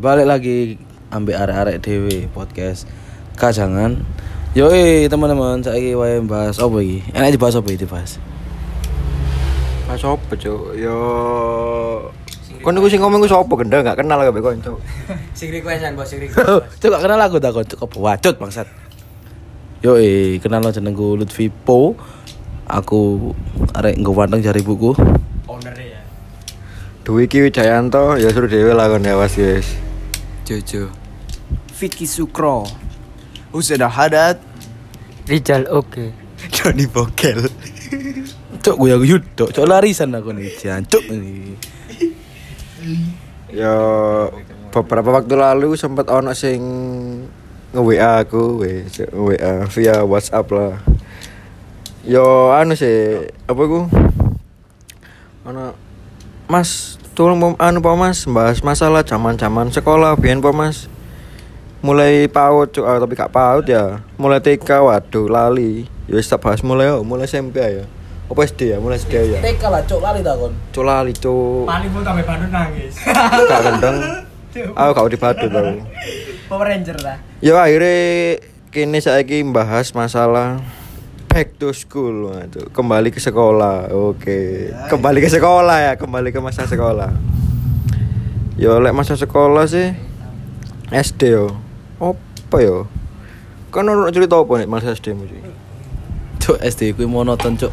Balik lagi ambek arek-arek dewe podcast Kajangan. Yoi teman-teman, saiki wae bahas apa iki? Enak dibahas apa iki dibahas? Pas apa, Cuk? Yo Kon niku sing ngomong ku sapa gendeng gak kenal kabeh kon, Cuk. Sing requestan bos sing request. Cuk gak kenal aku tak kok cuk wacut bangsat. Yoi, kenal lo jenengku Lutfi Po. Aku arek nggo wanteng jari buku. Ownernya ya. Dwi Ki Wijayanto ya suruh dhewe lah kon ya was guys. Jojo. Vicky Sukro Useda Hadat Rijal oke. Johnny Bokel. Cuk gue yang yudok, cuk larisan aku nih, jancuk nih. Ya beberapa waktu lalu sempat ono sing nge-WA aku, weh, nge-WA via WhatsApp lah. Yo anu sih, apa ku? Ono Mas, tolong pom- anu Pak Mas, bahas masalah zaman-zaman sekolah biyen Pak Mas. Mulai PAUD cuk, ah, tapi gak PAUD ya. Mulai TK waduh lali. Ya wis tak bahas mulai oh, mulai SMP ya. Apa SD ya? Mulai SD ya. TK lah cuk lali tak kon. Cuk lali cuk. Paling pun sampai Bandung nangis. Gak gendeng. Aku gak di Badut aku. Power Ranger lah. Ya akhirnya kini saiki membahas masalah back to school waduh. kembali ke sekolah oke kembali ke sekolah ya kembali ke masa sekolah yo lek masa sekolah sih SD yo apa yo kan ono cerita apa nih masa SD mu Cuk SD ku monoton cuk.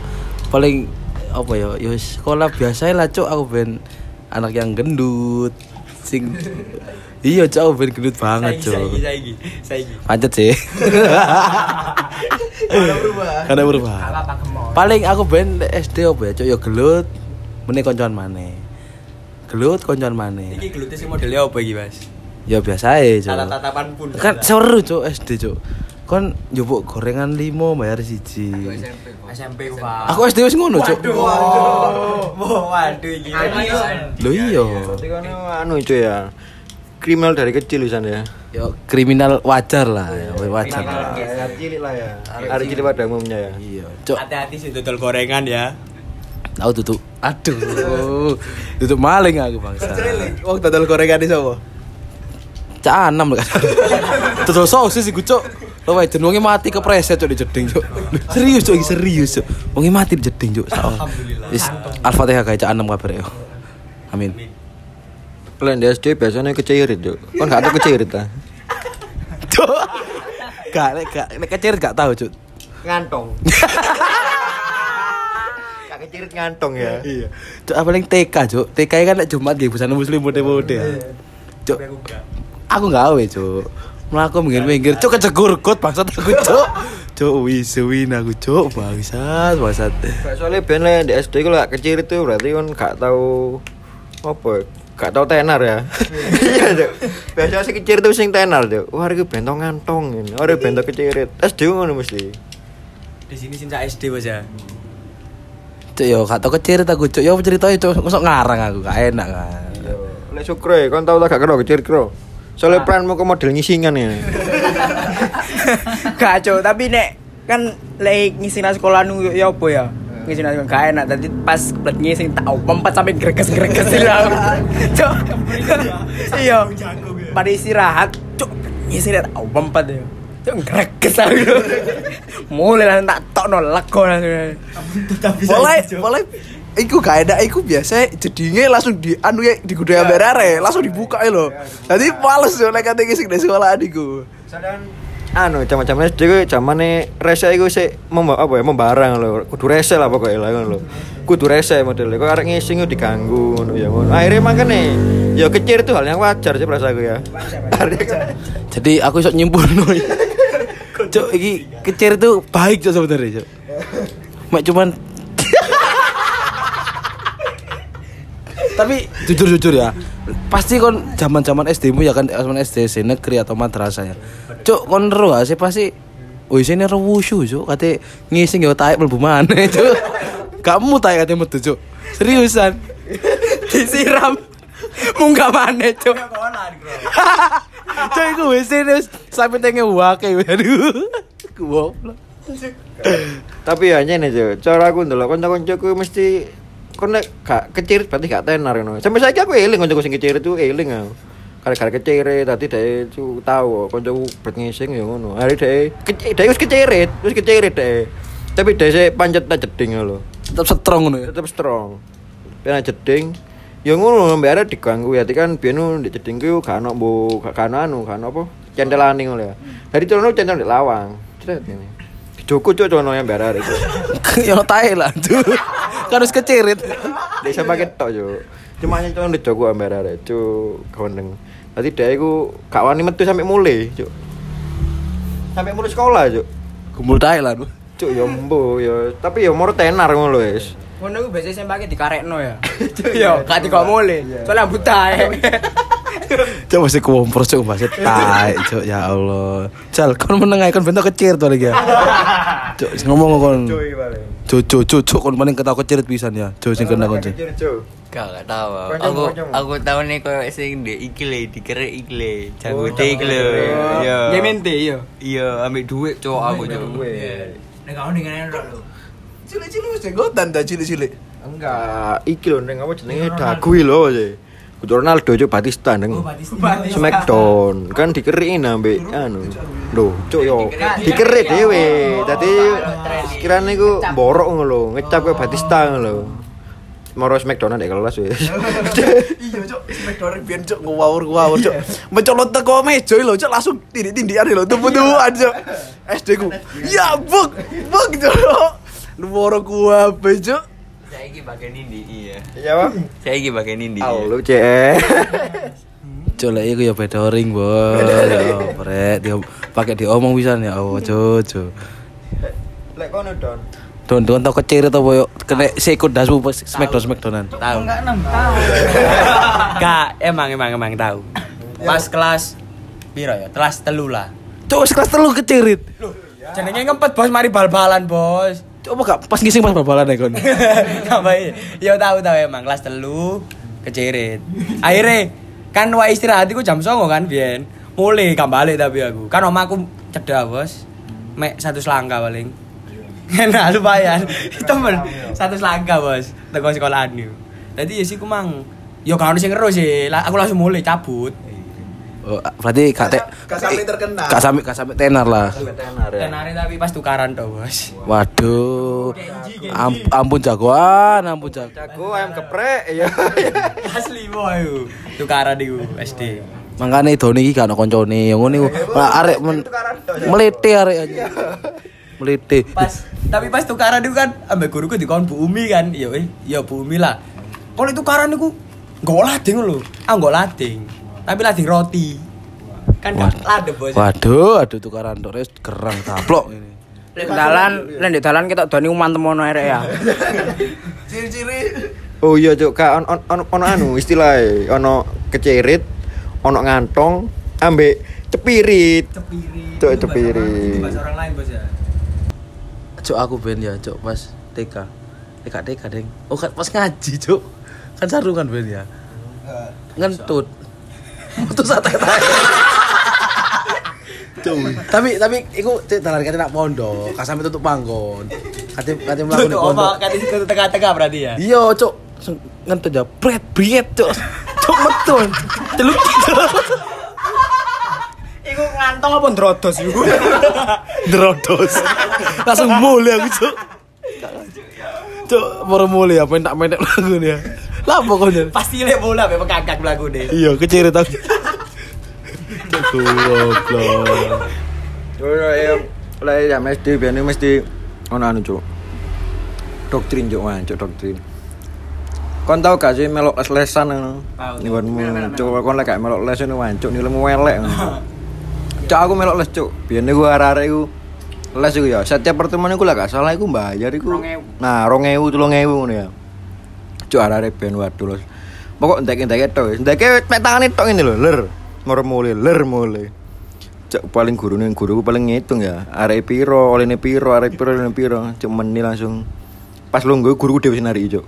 Paling apa ya? Ya wis sekolah biasa lah cuk aku ben anak yang gendut. Sing Iya aku ben gendut banget cuk. Saiki saiki. Pancet sih. Karena berubah. Apa kemau. Paling aku ben SD apa ya cuk ya gelut. Meneh koncoan maneh. Gelut koncoan maneh. Iki gelute sing modelnya apa iki, Mas? Ya biasa ae cuk. Tata-tatapan pun. Kan seru cuk SD cuk. Kon njupuk gorengan limo bayar siji. SMP ku, Pak. Aku SD wis ngono cuk. Waduh. Waduh iki. Lho iya. berarti kan anu cuy ya kriminal dari kecil bisa ya Ya kriminal wajar lah, ya, wajar lah. Hari cilik lah ya hari cilik pada umumnya ya Iya, cuk. Hati-hati sih dodol gorengan ya. Tahu tutup. Aduh. tutup maling aku bangsa. Wong total gorengan di sapa? Cak anam lho. Tutup sosis iku, cuk. Lo wae jenenge mati kepreset cuk dijeding, cuk. Serius cuk, serius cuk. Wonge mati dijeding, cuk. Alhamdulillah. Wis Al-Fatihah kae cak anam kabar yo. Amin. Kalian di SD biasanya kecairit yuk Kan gak ada kecairit ta Cuk. Gak, nek gak nek kecerit gak tahu, cuk. Ngantong Gak kecairit ngantong ya Iya. Cuk, paling TK, cuk. TK kan nek Jumat nggih busana muslim mode-mode. Cuk, aku gawe cuk melaku minggir minggir cuk kejegur kot bangsat aku cuk. Cuk wisuin aku cuk bangsat bangsat. Soalnya ben le di SD kalau gak kecairit tuh berarti kan gak tahu Apa Gak tahu tenar ya. Iya cuk. Biasanya si kecairit tuh sing tenar cuk. Wah ini bentong ngantong ini. Wah ini bentong kecairit SD ngono mesti. Di sini sinca SD, Bos ya. cuk yo gak tau kecerit aku cuk. Yo ceritanya cuk. Masuk ngarang aku? Gak enak kan? Lek sukre kan tau tak gak kero kecairit kero Soalnya peranmu ke model ngisingan ya Kacau, tapi nek kan lek ngisi nang sekolah nu ya apa ya? Ngisi nang sekolah gak enak. Tadi pas buat ngisi tak empat sampai greges-greges lah. Cuk. Iya. Pada istirahat, cuk ngisi tak empat ya. Cuk greges aku. Mulai lah tak tokno lego langsung. Mulai, mulai Iku gak enak, iku biasa jedinge langsung di anu ya di gudang berare, langsung dibuka ya lo. Jadi males yo nek kate sing di sekolah iku. anu zaman-zaman SD ku zamane rese iku sik memba apa ya membarang lho. Kudu rese lah pokoknya lah ngono lho. Kudu rese modelnya kok arek ngising yo diganggu ngono ya ngono. Akhirnya makane ya kecil itu hal yang wajar sih perasa aku ya. Jadi aku iso nyimpulno. Cuk iki kecir itu baik cuk sebenarnya cuk. Mak cuman tapi jujur jujur ya. pasti kon zaman zaman SD mu ya kan zaman SD SD negeri atau madrasah ya cuk kon ro gak sih? Pasti Wih sini rewushu cuk. Kate ngising ya taek mlebu maneh cuk. Kamu taek kate metu cuk. Seriusan? Disiram. Munggah maneh, cuk. Cuk iku wis ini sampe tenge wake aduh goblok. Tapi ya nih cuy cara aku ndelok kanca-kancaku mesti kon nek gak kecil berarti gak tenar ngono. Sampai saiki aku eling kancaku sing kecil itu eling aku. Gara-gara keceret tadi dhek tahu kancaku bet ngising ya ngono. Hari dhek dhek wis keceret wis keceret dhek tapi dhek sik pancet jeding lho Tetap strong ngono ya. tetep strong. Pena jeding ya ngono ada diganggu. Ya kan biyen di jeding ku gak ono mbo gak ono anu gak ono apa centelane ngono ya. Dari trono centel lawang. Cret ini Joko cok cono yang ada itu Ya tae lah, Cuk. Kan wis kecirit. dia sama ketok cok cuma yang cono di Joko ada cok kawendeng tadi dia iku gak wani metu sampai mulai cok sampai mulai sekolah cok Kumpul tae lah. Bu. cok ya mbo ya tapi ya moro tenar ngono lho wis Ngono ku biasanya sing pakai dikarekno ya. Yo, gak dikok mule. Soalnya buta ya. Cuk mesti kumpul cuk masih tae, Cuk. Ya Allah. Jal kon meneng ae kon bentuk kecir to lagi ya. Cuk ngomong kon. Cuk cuk cuk cuk kon paling ketawa kecirit pisan ya. Cuk sing kena kon. Cuk. Cuk. Gak gak tahu. Aku aku tahu nih koyo sing di iki le dikerek iki le. Oh, Janggut iki le. janggut. Iya. Ya mente yo. Iya, ambil duit cowok aku cowok. Nek kau ngene lho. Cilik-cilik wis jenggotan dah cilik-cilik. Enggak, iki lho neng apa jenenge dagu lho sih. Kudu Ronaldo cuk Batista neng. Smackdown kan dikeriin ambek anu. Lho, cuk yo dikerik dhewe. Dadi kirane iku borok ngono lho, ngecap ke Batista ngono lho. Moro Smackdown nek kelas wis. Iya, Cuk. Smackdown biyen Cuk ngawur-ngawur, Cuk. Mencolot teko meja lho, Cuk, langsung tindik-tindikan lho, tumpuk-tumpukan, Cuk. SD ku. Ya, buk, buk, Cuk. Lu moro ku ape, Cuk. Saya iki bagian ini iya. Iya, Bang. Saya iki bagian ini. Halo, Cek. Cuk lek iku ya beda ring, Bos. Ya brek dia pakai diomong pisan ya Allah. Cuk. Lek kono Don. Don don tau kecirit apa yo kena sikut dasmu smackdown smackdownan. Tahu. Gak, emang emang emang tahu. Pas kelas piro ya? Kelas telu lah. Cuk wis kelas telu kecirit. Jenenge ngempet bos mari bal-balan bos. Coba gak pas ngising pas bal-balan ya kon. Apa iya? Ya tahu tahu emang kelas telu kecirit. Akhirnya kan wa istirahat iku jam 09.00 kan biyen. Mulai gak balik tapi aku. Kan omaku cedak bos. Mek satu selangkah paling. Nah lumayan. Temen satu selangkah bos. Teko sekolahan niku. Dadi ya sih ku mang Yo gak ono sing ngeru sih. Aku langsung mulai cabut. Oh, berarti gak te Gak sampai terkenal. Gak sampai gak sampai tenar lah. Tenar ya. Hari tapi pas tukaran tuh bos. Waduh. Am- ampun jagoan, ampun jagoan. Jago ayam geprek ya. Asli boy. Tukaran iku SD. Makanya Doni iki gak ono koncone, yang ngono iku. Lah, arek men melete arek aja. Melete. Pas tapi pas tukaran itu kan ambek guruku dikon Bu Umi kan. Ya eh, ya Bu Umi lah. Kalau tukaran iku nggak lading lho. Ah nggak lading. Tapi lading roti. Kan gak Wad- ladeng bos. Waduh, aduh tukaran tok wis gerang taplok ini. Dalan, lek di dalan kita doni uman temono arek ya. Ciri-ciri Oh iya cuk, kak on, on, on, ono anu istilahnya ono kecerit, ono ngantong, ambek cepirit. Cepirit. Bahasa cepirit. orang- Itu bahasa orang lain bos ya. Cuk aku ben ya, cuk pas TK. TK TK deng. Oh kan pas ngaji, cuk. Kan sarungan ben ya. Ngentut. Metu sate. Tapi tapi iku dalan kate nak pondok, ka sampe tutup panggon. Kate kate mlaku Tuh pondok. di situ tengah-tengah berarti ya. Iya, cuk. Langsung Ngentut ya, bret, briet, cuk. Cuk metu. Celuk. Iku ngantong apa ndrodos iku? Drodos. Langsung mulai aku, cuk. Cuk, baru mulai apa tak menek lagu ya. Lah pokoknya. Pasti lek bola be pekakak lagu deh. Iya, kecirit aku. Cuk, goblok. Yo yo, lah ya mesti biasanya mesti ono anu cuk. Doktrin cuk cuk doktrin. Kon tau gak sih melok les-lesan ngono? Niku cuk kon lek gak melok les ngono wan, cuk nilaimu elek ngono. Cuk aku melok les cuk. Biyen iku arek-arek iku les iku ya. Setiap pertemuan iku lah gak salah iku bayar iku. 2000. Nah, 2000 3000 ngono ya. Cuk arek-arek ben waduh. Pokok ndek-ndek tok. Ndek mek tangane tok ngene lho, ler. Moro mulai, ler mulai. Cuk paling guru nih guruku paling ngitung ya. Arek piro, olehne piro, arek piro, olehne piro. Cuk meni langsung pas lungguh guruku dhewe sinari cuk.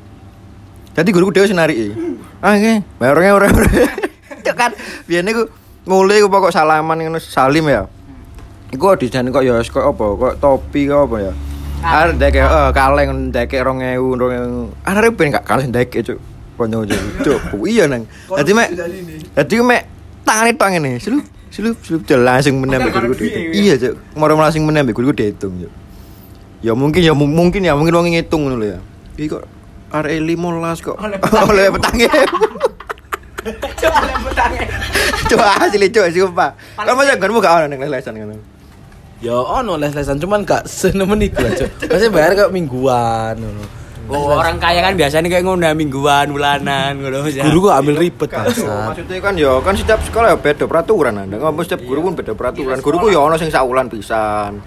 Jadi guruku dhewe sinari. Ah nggih, bayarnya ora. Cuk kan biyen niku mulai ku pokok salaman ngono salim ya. Iku dijan kok ya kok apa? Kok topi kok apa ya? Arek ndek eh kaleng ndek 2000 2000. Arek ben gak kaleng ndek cuk. Konyo cuk. Iya nang. Dadi mek Dadi mek tangane tok ngene. Slup, slup, slup Cuk, langsung menembak dihitung. Iya, Cuk. Moro langsung menembak guruku dihitung, Cuk. Ya mungkin ya mu- mungkin ya mungkin wong ngitung ngono ya. Iki kok arek 15 kok. Oleh petange. Coba ada petangnya. Coba asli coba sumpah. Kamu jangan kamu gak ono ning lesan ngono. Ya ono les-lesan cuman gak senemen iku Cuk. Masih bayar kayak mingguan ngono. Oh, orang kaya kan biasanya kayak ngono mingguan, bulanan ngono ya. Guru kok ambil ribet bangsat. maksudnya kan ya kan setiap sekolah ya beda peraturan anda ngomong setiap guru pun beda peraturan guruku ya ono sing saulan pisan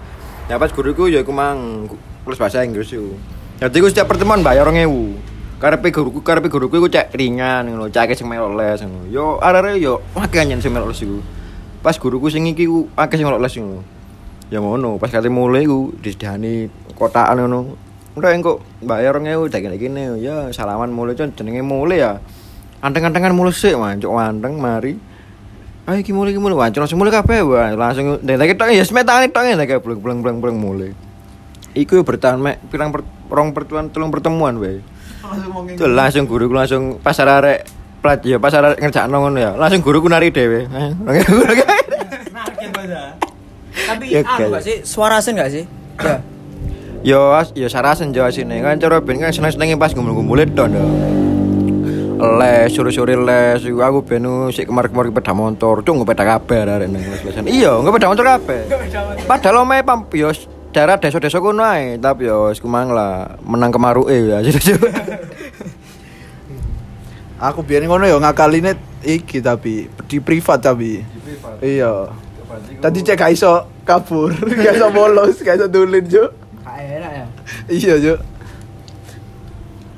ya pas guruku ya aku mang plus bahasa Inggris yo jadi aku setiap pertemuan bayar orang ewu karepe guruku karepe guruku iku cek ringan ngono cek sing melo les ngono yo arek yo akeh anyen sing melo les iku pas guruku sing iki akeh sing melo les ngono ya ngono pas kate mulai ku disediani kotaan ngono. Udah engko bayar orang ewu tak gini ya salaman mulai con jenenge mulai ya. Anteng-antengan mulai sih man cok anteng mari. Ayo iki mulai iki mulai. Wancur langsung mulai kabeh wah. Langsung dan tak tok ya semet tangan tok ya. Kayak bleng bleng bleng bleng mulai. Iku bertahan mek. Pirang per, rong pertemuan telung pertemuan wae Tuh, langsung guruku langsung pas arek plat ya pas arek ngerjakno ngono ya. Langsung guruku nari dhewe. Eh, Tapi Ya, anu gak sih? Suarasen gak sih? Ya. Yo, as- yo sarasen Jawa sini kan cara ben kan seneng-senenge pas ngumpul-ngumpul itu ndo. Les, sore-sore les, iku aku ben sik kemar-kemar sepeda motor, cuk ngepeda kabeh arek nang les-lesan. Iya, ngepeda motor kabeh. Padahal omahe pam yo daerah desa-desa kono ae, tapi yo wis kumang lah menang kemaruke ya. Aku biar ngono ya ngakaline iki tapi di privat tapi. Iya. Tadi cek gak iso kabur, gak iso bolos, gak iso dulin, Cuk. enak ya. Iya, Cuk.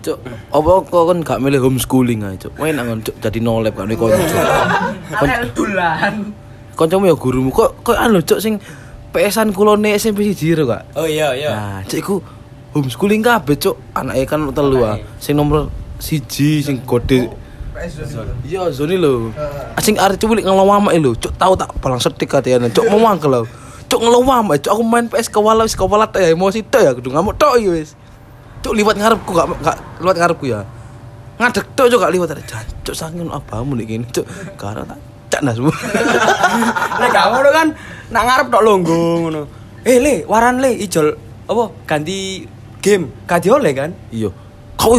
Cuk, apa kok kan gak milih homeschooling ae, Cuk. Main angon Cuk jadi nolep gak nih konco. Arek dulan. Koncomu ya gurumu kok kok anu Cuk sing PS-an kulone SMP siji ro gak? Oh iya iya. Nah, cek iku homeschooling kabeh, Cuk. Anake kan telu ah. Sing nomor siji sing kode Iya, Zoni lho. Asing arek culik ngelawam lho. Cuk tahu tak balang setik katanya. Cuk mau mangkel lho. Cuk ngelawam, Cuk aku main PS kewala wis kewala ya emosi tok ya kudu ngamuk tok ya wis. Cuk liwat ngarepku gak gak liwat ngarepku ya. Ngadeg tok Cuk gak liwat ada Cuk saking abamu nek kene Cuk. Karo tak cak nas. Nek gak ngono kan nak ngarep tok longgo ngono. Eh le, waran le ijol apa ganti game. Ganti oleh kan? Iya. Kau.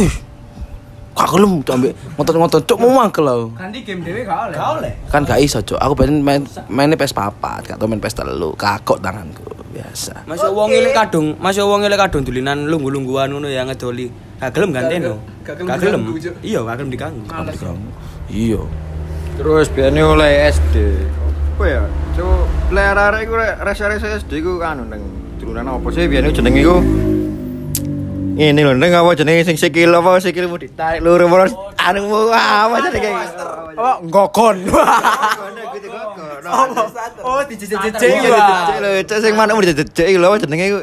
Gak gelem Cuk ambek ngotot-ngotot Cuk mau mangkel lho. Ganti game dhewe gak oleh. Gak oleh. Kan gak iso Cuk. Aku pengen main mainnya PS papat, gak tau main PS telu. Kakok tanganku biasa. Masuk wong ilek kadung, masuk wong ilek kadung dulinan lunggu-lungguan ngono ya ngedoli. Gak gelem ganteno. Gak- gak gelem Gak gelem. diganggu, Cuk. Iya, gak gelem diganggu. Iya. Terus biasanya oleh SD. Apa ya? Cuk, lek arek iku rek resa-resa SD iku anu nang turunan apa sih biasanya jenenge iku ini lho, neng apa jenenge sing sikil apa sikilmu ditarik lur apa anu apa jenenge Oh, ngokon. Oh, dijejek lho, cek sing manukmu dijejek lho apa jenenge iku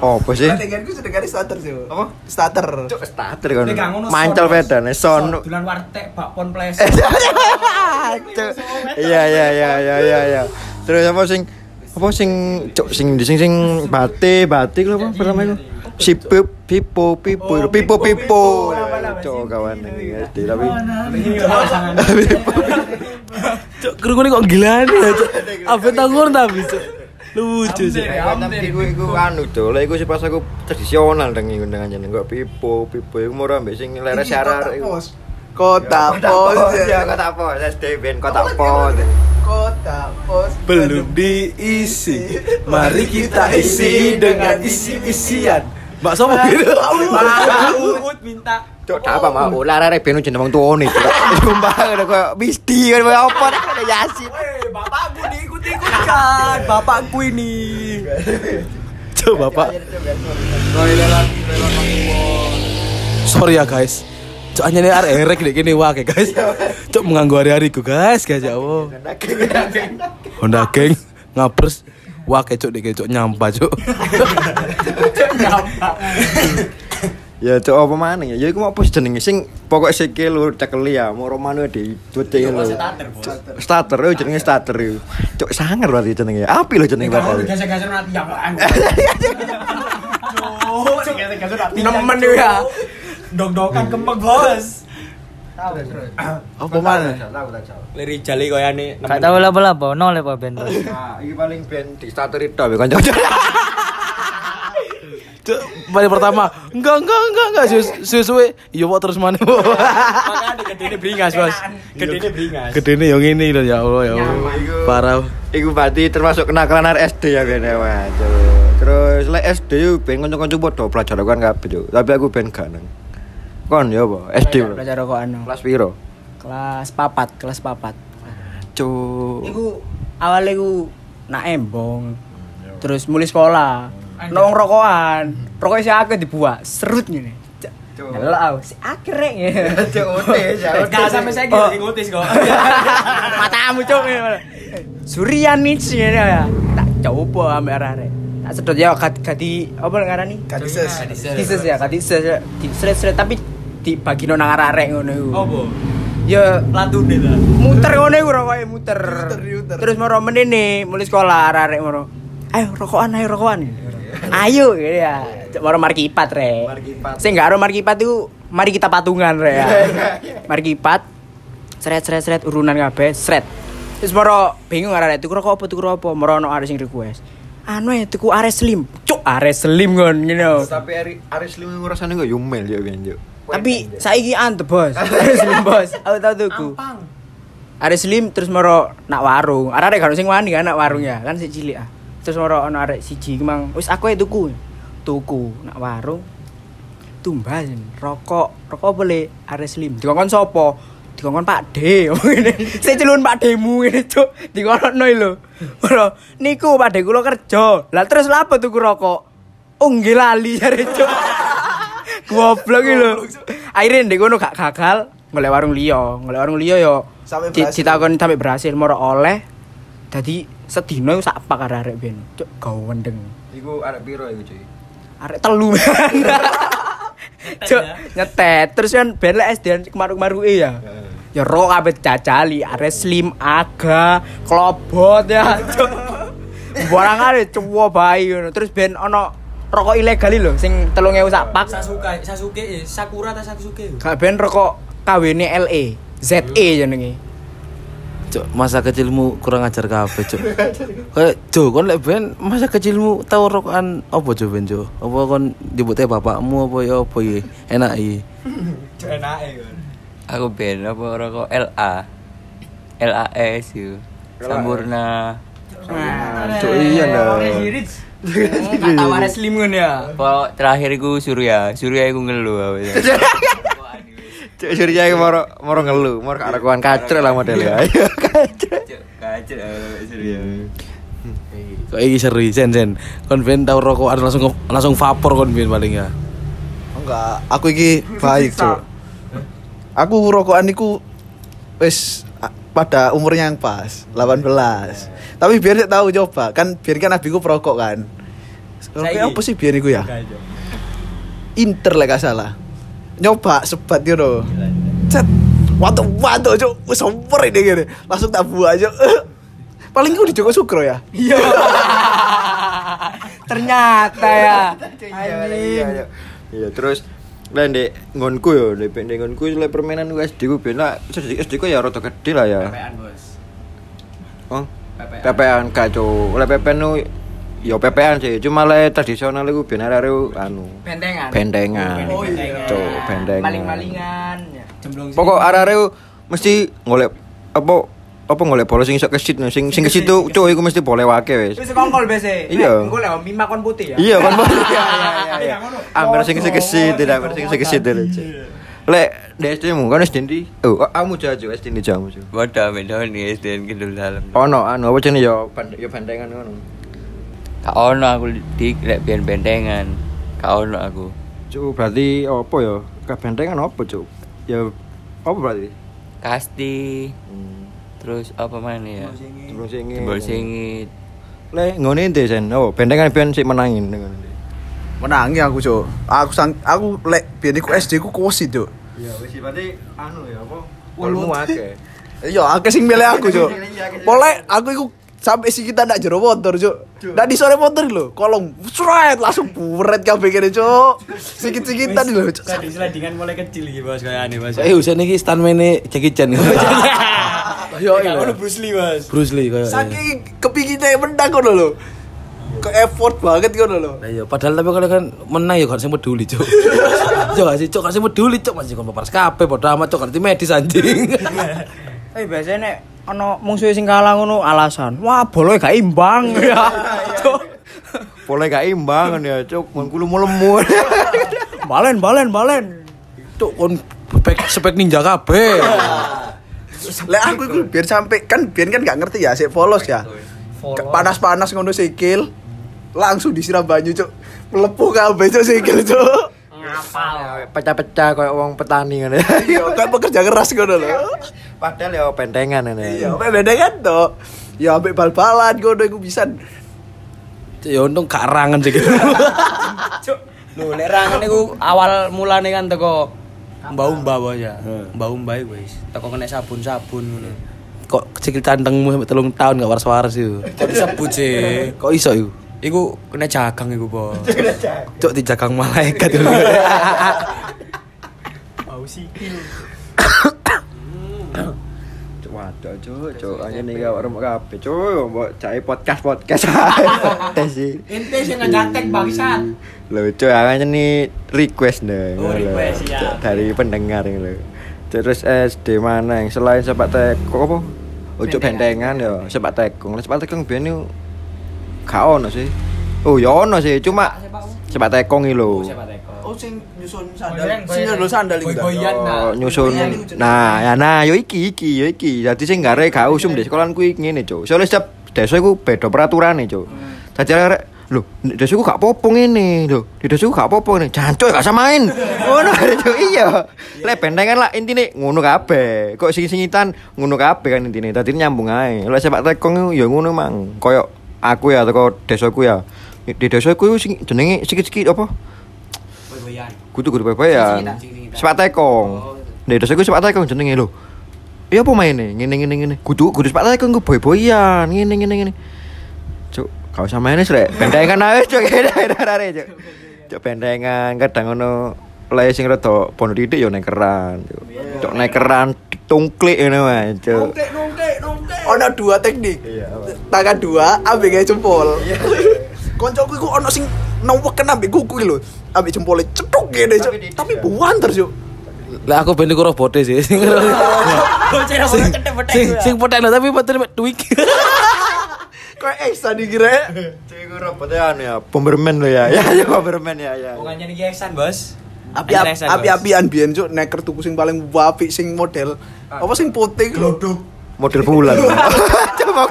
apa sih? Denganku sudah garis starter sih. Apa? Starter. Cuk, starter kan. Mancal son. bedane son. Dulan warteg bakpon ples. Cuk. Iya iya iya iya iya iya. Terus apa sing apa sing cuk sing di sing sing bate batik lho apa pertama itu si pip pipo pipo pipo pipo. cuk kawan ini SD tapi Cuk, kerungu kok gila nih ya, Cuk. Apa tanggur tapi, Cuk. Lucu, Cuk. tapi iku iku anu cuk lek iku sih pas aku tradisional iku ndang jeneng kok pipo pipo iku moro ambek sing leres arar iku. Kota pos. ya. kota pos SD ben kota pos. Kota pos. Belum diisi. Mari kita isi dengan isi-isian. Mbak Sopo gitu. Uut minta. Cok, apa mau larare ben jeneng wong tuane. Sumpah ngono kok misti kan apa ada Yasin. Bapakku diikut-ikutkan. Bapakku ini. Coba, Pak. Sorry ya, guys. Cuk hanya nih arek erek dek kene wae guys. Cuk mengganggu hari-hariku guys, guys ya Allah. Honda geng ngapres wah cuk dek cuk nyampa cuk. Ya cok apa mana ya? Ya iku apa sih jenenge sing pokok sikil lur cekeli ya, mau romano di cuci lho. Starter yo jenenge starter yo. Cok sangar berarti jenenge. Api lho jenenge bakal. Gasek-gasek nanti yang lain. Nemen yo ya. Dok-dokan kempeng bos. Apa mana? Liri jali koyane Gak tau apa-apa, nol apa ben. Nah, iki paling ben di starter itu be kanca-kanca. Cuk, balik pertama. Enggak, enggak, enggak, enggak. Suwe-suwe. Iya, Pak, terus mana, Bu? Makane gedene bringas, Bos. Gedene bringas. Gedene yang ini loh, ya Allah, ya Allah. Parah. Iku berarti termasuk kenakalan arek SD ya ben ya. Terus lek SD yo ben kanca-kanca padha pelajaran kan kabeh yo. Tapi aku ben gak nang. Kon yo apa? SD. bro. Belajar rokokan. Kelas piro? Kelas papat, kelas papat. Cuk. Iku awalnya iku nak embong. Terus mulai sekolah. Nong rokokan. Rokoknya si akeh dibuat, serut ngene. Delok aku, si akeh rek. Cuk ote ya. Gak sampe saiki Oh. sing ngotis kok. Matamu cuk. Suryanich ngene ya. Tak coba ambek arek. Tak sedot ya gadi apa ngarani? Kadises. Dises ya, kadises ya. Di sret-sret tapi dibagi nang arek ngono iku. Apa? Ya Latune ta. muter ngono iku rokoke muter. muter. Terus moro menene mulai sekolah arek moro. Ayo rokokan, ayo rokokan. Ayo gitu ya. Moro markipat re. Markipat. Sing gak aro markipat iku mari kita patungan re ya. markipat. Sret sret sret urunan kabeh, sret. Terus moro bingung arek tuku rokok apa tuku rokok apa. Moro ono arek sing request. Anu ya tuku Ares Slim. Cuk, Ares Slim kon ngene. Tapi Ari Aris Lim ngrasane kok yumel yo ben yo. Tapi saiki ante bos. Slim bos. Aku tau tuku. Arek slim terus moro nak warung. Arek gak ono sing wani kan nak warung ya, kan sik cilik ah. Terus moro ono arek siji ki mang, wis aku tuku. Tuku nak warung. Tumbas rokok, rokok boleh arek slim. Dikongkon sapa? Dikongkon Pak D. Sik celun Pak Demu ngene, Cuk. Dikono lho. Moro niku Pak D kula kerja. Lah terus lha apa tuku rokok? Oh nggih lali jare, Cuk. Goblok iki lho. Akhirnya ndek kono gak gagal, golek warung liya. Golek warung liya yo Sampai di- berhasil. ditakoni sampai berhasil moro oleh dadi sedina iku sak pak arek ben. Cuk, gawe wendeng. Iku arek piro iku cuy? Arek telu. Cuk, nyetet. Terus kan ben lek SD kemaru-kemaruke ya. Ya ro kabeh jajali, arek slim aga, klobot ya. Cuk. Barang arek cuwo bae ngono. Terus ben ono rokok ilegal lho sing 3000 sak pak. Sasuke, Sasuke, eh, Sakura ta Sasuke. Gak ben rokok KW-ne LE, ZE jenenge. Cuk, masa kecilmu kurang ajar kabeh, Cuk. Kayak Jo, kon lek ben masa kecilmu tau rokokan apa Jo ben Jo? Apa kon nyebutnya bapakmu apa ya apa ya? Enak iki. Cuk enake kon. Aku ben apa rokok LA. LAS yo. Sampurna. Cuk iya dah. Kata waris ngono ya. Pokok terakhir iku Surya. Surya iku ngeluh aku. Cuk Surya iku moro moro ngelu, moro gak rekuan kacrek lah modelnya. Ayo kacrek. Kacau Surya. Kok iki seru sen sen. Kon ben tau rokokan langsung langsung vapor kon ben paling ya. Enggak, aku iki baik, Cuk. Aku rokokan iku wis pada umurnya yang pas, 18. Tapi biar dia tahu coba, kan biar kan abiku perokok kan. Oke, apa sih biar ya? Inter lah gak salah. Nyoba sebat gitu. Cet. Waduh, waduh, cuk. Wis super ini gini. Langsung tak buah aja. Paling gue di Joko Sukro ya. Iya. Ternyata ya. Iya, iya. Iya, terus lah ndek ngonku yo, ndek ndek ngonku le permainan ku SD ku ben lah SD SD ku ya rada gede lah ya. PPN, Bos. Oh. PPN kacau. Oleh PPN nu yo PPN sih, cuma le tradisional iku ben arek anu Bentengan. bendengan. Oh, iya. Cuk. Maling-malingan. ya. Jemblong Pokok arek mesti golek apa apa golek bola sing iso kesit sing sing kesit tuh cuk iku mesti boleh wake wis. Wis kongkol bese. Iya. Engko lek mima kon putih ya. Iya kan Bos? Iya iya iya. Ambil sing sing kesit, tidak ambil sing sing kesit dulu. Lek di SD mu kan SD ndi? Oh, kamu jaju SD ndi jamu. Cuk. Bodoh beda nih Kidul Dalam. Ono anu apa jenenge yo yo bandengan ngono. Kak ono aku di lek biyen bendengan. Kak ono aku. Cuk berarti apa ya? Kebendengan apa cuk? Ya apa berarti? Kasti. Terus apa mana ya? Jebol singit. Jebol singit. Lek ngene ente sen. Oh, bendengan ben sik menangin. Menangi aku, Cuk. Aku sang aku lek biyen iku SD ku kuosi, Cuk. Ya wis berarti anu ya apa? Ulmu akeh. Iya, akeh sing milih aku, Cuk. Pole aku iku sampai si kita ndak jero motor cuk. Ndak di sore motor lho. Kolong sret langsung buret kabeh kene cuk. Sikit-sikitan lho cuk. Tadi slidingan mulai kecil iki bos kayak aneh bos. Eh Husain iki stuntman Jackie Chan. yo Kayak yo ngono Bruce Lee bos. Bruce Lee kayak. saking kepikirnya menang ngono lho. Ke effort banget ngono lho. Nah, iya, padahal tapi kalau kan menang ya kan sing peduli, Cuk. Cuk, gak sih, Cuk, kan sing peduli, Cuk, masih kon paparas kabeh padha amat Cuk, ngerti medis anjing. Eh biasanya nek ana musuh sing kalah ngono alasan. Wah, boloe gak imbang ya. Cuk. Boleh gak imbang ya, cuk. Mun kulo lemu. Balen, balen, balen. Cuk, kon spek spek ninja kabeh. Lek aku iku biar sampai kan biar kan gak ngerti ya sik polos ya. Panas-panas ngono sikil langsung disiram banyu cuk. Melepuh kabeh cuk sikil cuk. Pecah-pecah kayak wong petani kan. Iya, kan pekerja keras ngono lho. Padahal ya pendengan ini. Iya, kan to. Ya ambek bal-balan ngono iku bisa. Ya untung gak rangen sih. Cuk. Lho lek rangan iku awal mulane kan teko mbah-mbah bos ya. Mbah-mbah iku wis teko kena sabun-sabun ngono. Kok kecil cantengmu sampai telung tahun gak waras-waras itu. Kok disebut sih? Kok iso iku? Iku kena jagang iku bos. Cuk dijagang malaikat itu. Bau sikil. Cuk waduh cuk, cuk aja nih gak orang kabeh cuk, mbok cai podcast podcast. Tes sih. Ente sing ngejatek bangsat. Lho cuk aja nih request nih. Oh, request, ya. Cuk, Dari pendengar ini lho. Terus SD mana yang selain sepak teko apa? Ujuk bentengan ya, sepak tekong. Lah, Sepak tekong biyen gak ono sih. Oh, ya ono sih, cuma sepak tekong iki lho. Oh sing nyusun sandal. Sing nyusun sandal. Boy-boyan Oh, nyusun. Nah, ya nah, yo iki iki yo iki. Dadi sing gare gak usum di sekolahan kuwi ngene, Cuk. Soale setiap desa iku beda peraturane, Cuk. Dadi arek lho, di desa gak popo ngene, lho. Di desa gak popo ngene. Jancuk gak samain. Ngono Cuk, iya. Lek bentengan lah intine ngono kabeh. Kok sing-singitan ngono kabeh kan intine. Dadi nyambung ae. Lek sepak tekong yo ngono mang. Koyo aku ya teko desaku ya. Di desaku sing jenenge sikit-sikit apa? Boy-boyan. Kudu kudu pepean. Sepak tekong. Nek dosa ku sepak tekong jenenge lho. Iya apa maine? Ngene ngene ngene. Kudu kudu sepak tekong ku boy-boyan. Ngene ngene ngene. Cuk, kau sama ini srek. Bendengan ae cuk. Cuk bendengan kadang ngono play sing rada pondok ridik yo ya nek keran. Iya. Cok nek keran tungklik ngene wae. Tungklik tungklik tungklik. Ono dua teknik. Iya, Tangan dua ambek gawe jempol. Iya. Koncoku iku ono sing nombok kena ambek kuku lho. Ambek jempole cetuk ngene, cok. Tapi buanter, cok. Lah aku ben iku robote sih. Oh, sing sing potek lho tapi potek tweak. Kok Eksan dikira? ya? Cuy gue robote anu ya, bomberman lo ya. Ya ya bomberman ya ya. Bukannya Eksan, Bos. Api api apian biyen cuk neker tuku sing paling apik sing model apa sing putih lho. model bulan. Coba?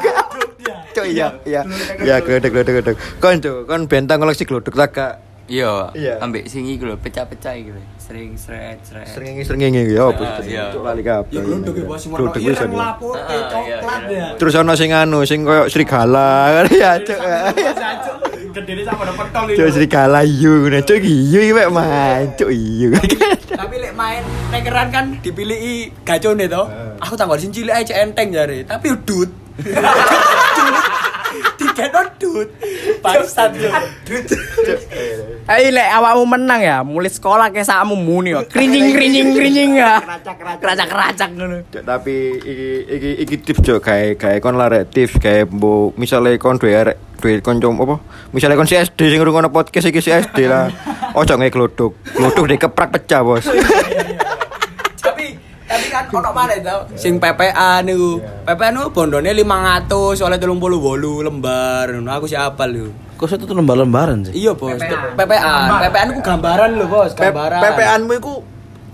Cuk iya iya. Iya glodok glodok glodok. Kon cuk, kon bentang koleksi glodok tak? Iya, Iya. ambek sing iki lho, pecah-pecah iki lho. Sering seret seret. Seringi seringi ya apa? Ah, iya. Cuk lali kabeh. Ya ya, Iya bisa. kan dia. lapor Ah, iya, coklat iya. ya. Terus ono sing anu sing koyo serigala kan ya cuk. Gedene sama ada pentol Cuk serigala iyo ngene cuk iyo iki mek man cuk iyo. Tapi lek main nekeran kan dipilih gacone to. Aku tanggal sing cilik ae cek enteng jare, tapi udut. Dikeno dut. Bangsat yo. Ayo lek awakmu menang ya, mulai sekolah ke sakmu muni yo. Krinjing krinjing krinjing ya. Keracak keracak ngono. Tapi iki iki iki tips cuk gawe gawe kon larek tips gawe mbok misale kon duwe arek duwe kanca apa misale kon si SD sing ngrungokno podcast iki si SD lah ojo gawe glodok glodok dikeprak pecah bos tapi kan ono mana to sing PPA niku PPA niku bondone 500 oleh 38 lembar ngono aku sih apal yo Kok itu tuh lembar-lembaran sih? iya bos PPA PPA niku gambaran lho bos gambaran PPN-mu iku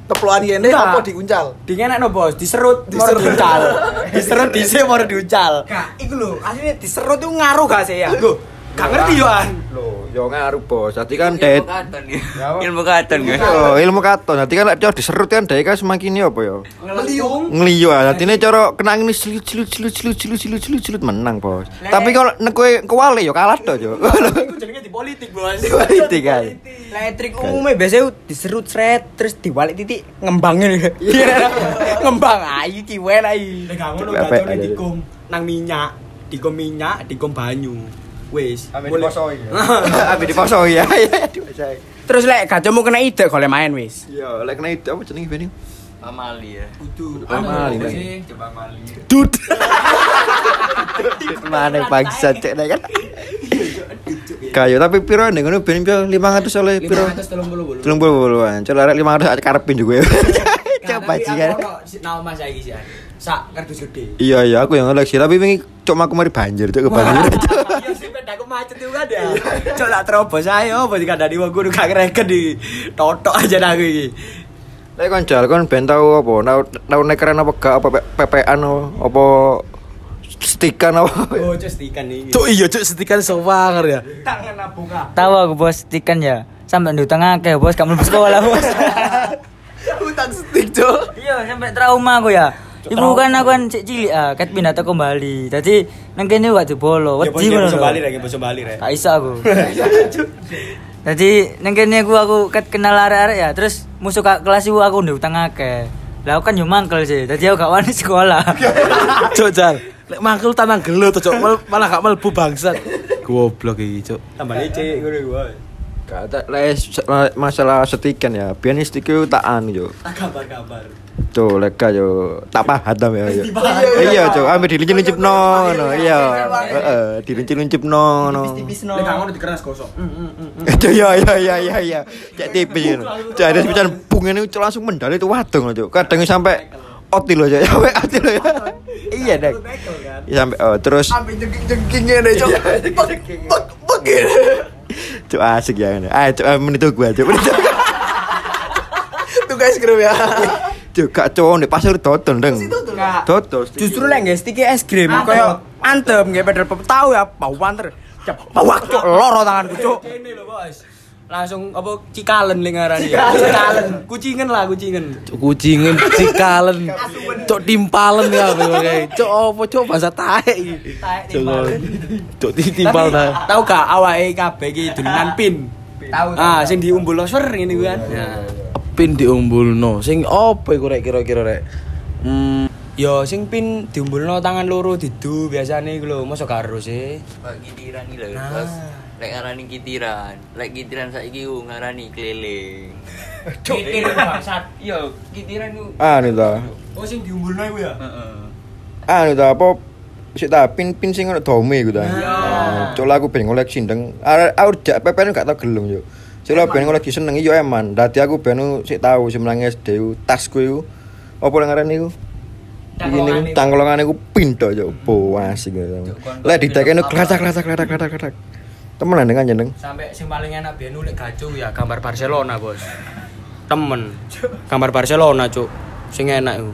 teploan Enggak. apa diuncal? No bos, diserut, mau diuncal. diserut dhisik mau diuncal. Kak, iku lho, asline diserut itu ngaruh gak sih ya? Lho, gak ngerti yo an. Loh, yo ngaruh bos. Dadi kan. Ilmu katon ya. Ilmu katon gue. Oh, ilmu katon. Dadi kan lek dia diserut kan dhek kan semakin yo apa yo? Ngeliung. Ngliyo ah. Dadi ne cara kena ngene silut silut silut silut silut silut silut silut menang, Bos. Tapi kalau nek kowe kewale yo kalah to yo. Iku jenenge di politik, Bos. Politik kan. Elektrik umumnya biasanya diserut seret terus diwalik titik ngembangin Ngembang ayo kiwen ayo. Nek gak ngono aja. dikum nang minyak. dikom minyak, dikom banyu. Wis. Ambil Mulai- diposoi. Ya. Terus lek gajomu kena ide golek main wis. Iya, lek kena itu apa jenenge ben? Amali ya. Kudu. Amali, Coba amali. Dud. Mana bangsa cek nek kan. Kayu tapi piro nih ngono ben piro 500 oleh piro? 530 bolu. 30 an. Coba lek 500 karepin juga. Coba jikan. Nama Mas saiki sih. Sak kardus gede. Iya iya aku yang ngelek sih tapi wingi cuma aku mari banjir cok ke banjir. Iya sih pedaku macet juga dia. Cok lah terobos ayo apa dikandani wong guru gak reken di totok aja aku iki. Lek kon jal kon ben tau apa? Tau tau nekeran apa gak apa PPN apa stikan apa? Oh, cok stikan iki. Cuk iya cuk setikan sewanger ya. tangan abuka. Tahu aku bos tikan ya. Sampai di utang akeh bos kamu sekolah bos. Utang stick cuk. Iya, sampai trauma aku ya. Ibu kan aku kan cek cilik ah, ket pindah teko Bali. Dadi nang kene gak jebolo. Ya Wedi ngono. lho. bali lagi bos bali rek. Gak iso aku. Jadi nang kene aku aku ket kenal arek-arek ya. Terus musuh kak kelas ibu aku ndek utang akeh. Lah aku kan yo mangkel sih. Dadi aku gak wani sekolah. Cuk jal. Lek mangkel tanang gelut cuk Mal- malah gak mlebu bangsat. Goblok iki cuk. Tambah licik ngono gua. Gak ada lek masalah stikan ya. Biyen stiku tak anu yo. Tak Tuh lega yo tak pahatam ya yo. Iya cok, ambil dilincip-lincip no, no iya, heeh, dilincip-lincip no, no. Lek ngono dikeras gosok. Cok iya iya iya iya iya, cek tipis. Cek ada sepisan bung ini langsung mendali itu wadong cok, kadang sampai oti loh cok, sampai oti ya. Iya deh, Iya, sampai oh terus Ambil jengking-jengking ngene, bek bek ngene. cok asik ya ini. Ah menit gua cok, menit itu. Tuh guys kru ya. Cok gak cok nih pasar dodol deng. Dodol. Justru lek nggak sticky es krim koyo antem nggak pedal pep tahu ya bau banter. Bawak cok loro tanganku cok. Kene lho, Bos. Langsung apa cikalen ling ngarani ya. Cikalen. Kucingen lah, kucingen. Cuk kucingin cikalen. Cuk timpalen ya kayak. Cuk apa cuk bahasa taek iki. Cuk cuk timpal taek. Tahu gak awake kabeh iki dolanan pin. Tahu. Ah, sing diumbul ser ngene kuwi kan. Pin diumbulno. Sing apa iku rek kira-kira rek? Hmm, Yo sing pin diumbulno tangan loro didu biasane iku lho, mosok karo sih. Pak kitiran iki lho, Nah. Bos. Lek ngarani kitiran, lek kitiran saiki ku ngarani keliling. Kitir bangsat. Iya, kitiran ku. Anu ta, Oh sing diumbulno iku ya. Heeh. anu ta apa sik ta pin pin sing ono dome iku ta. Nah, Cok lah aku ben ngoleksi ndeng. Are aku jak pepen gak tau gelem yo. Lah ben ngoleksi seneng yo eman. Dadi aku ben sik tau semenang SD ku tasku iku. Apa nang ngarani iku? Ini tangkolongan iku pinto yo. Po asik gitu. Lek ditekene klatak klatak klatak klatak klatak. Temenan dengan jeneng. Sampai sing paling enak biyen lek gacu ya gambar Barcelona, Bos. Temen. Gambar Barcelona, Cuk. Sing enak iku.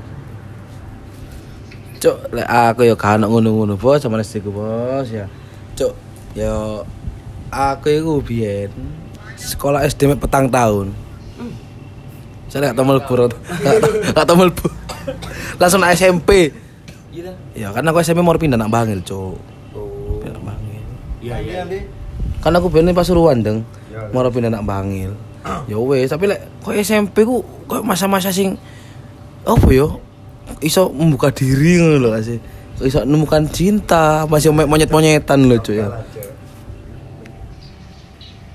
Cuk, lek aku ya gak ono ngono-ngono bos sama SD ku bos ya. Cuk, ya aku iku biyen sekolah SD petang tahun. Saya gak tau mlebu rot- gak tau- gak tau mlebu. Langsung SMP. Iya. Ya kan aku SMP mau pindah nak Bangil, Cuk. Pindah nak Bangil. Iya, iya. Kan aku biyen ning Pasuruan, Deng. Mau pindah nak Bangil. Ya wes, tapi lek kok SMP ku kok masa-masa sing apa yo? Iso membuka diri ngono lho. Kok Iso menemukan cinta, masih monyet-monyetan lho, Cuk ya.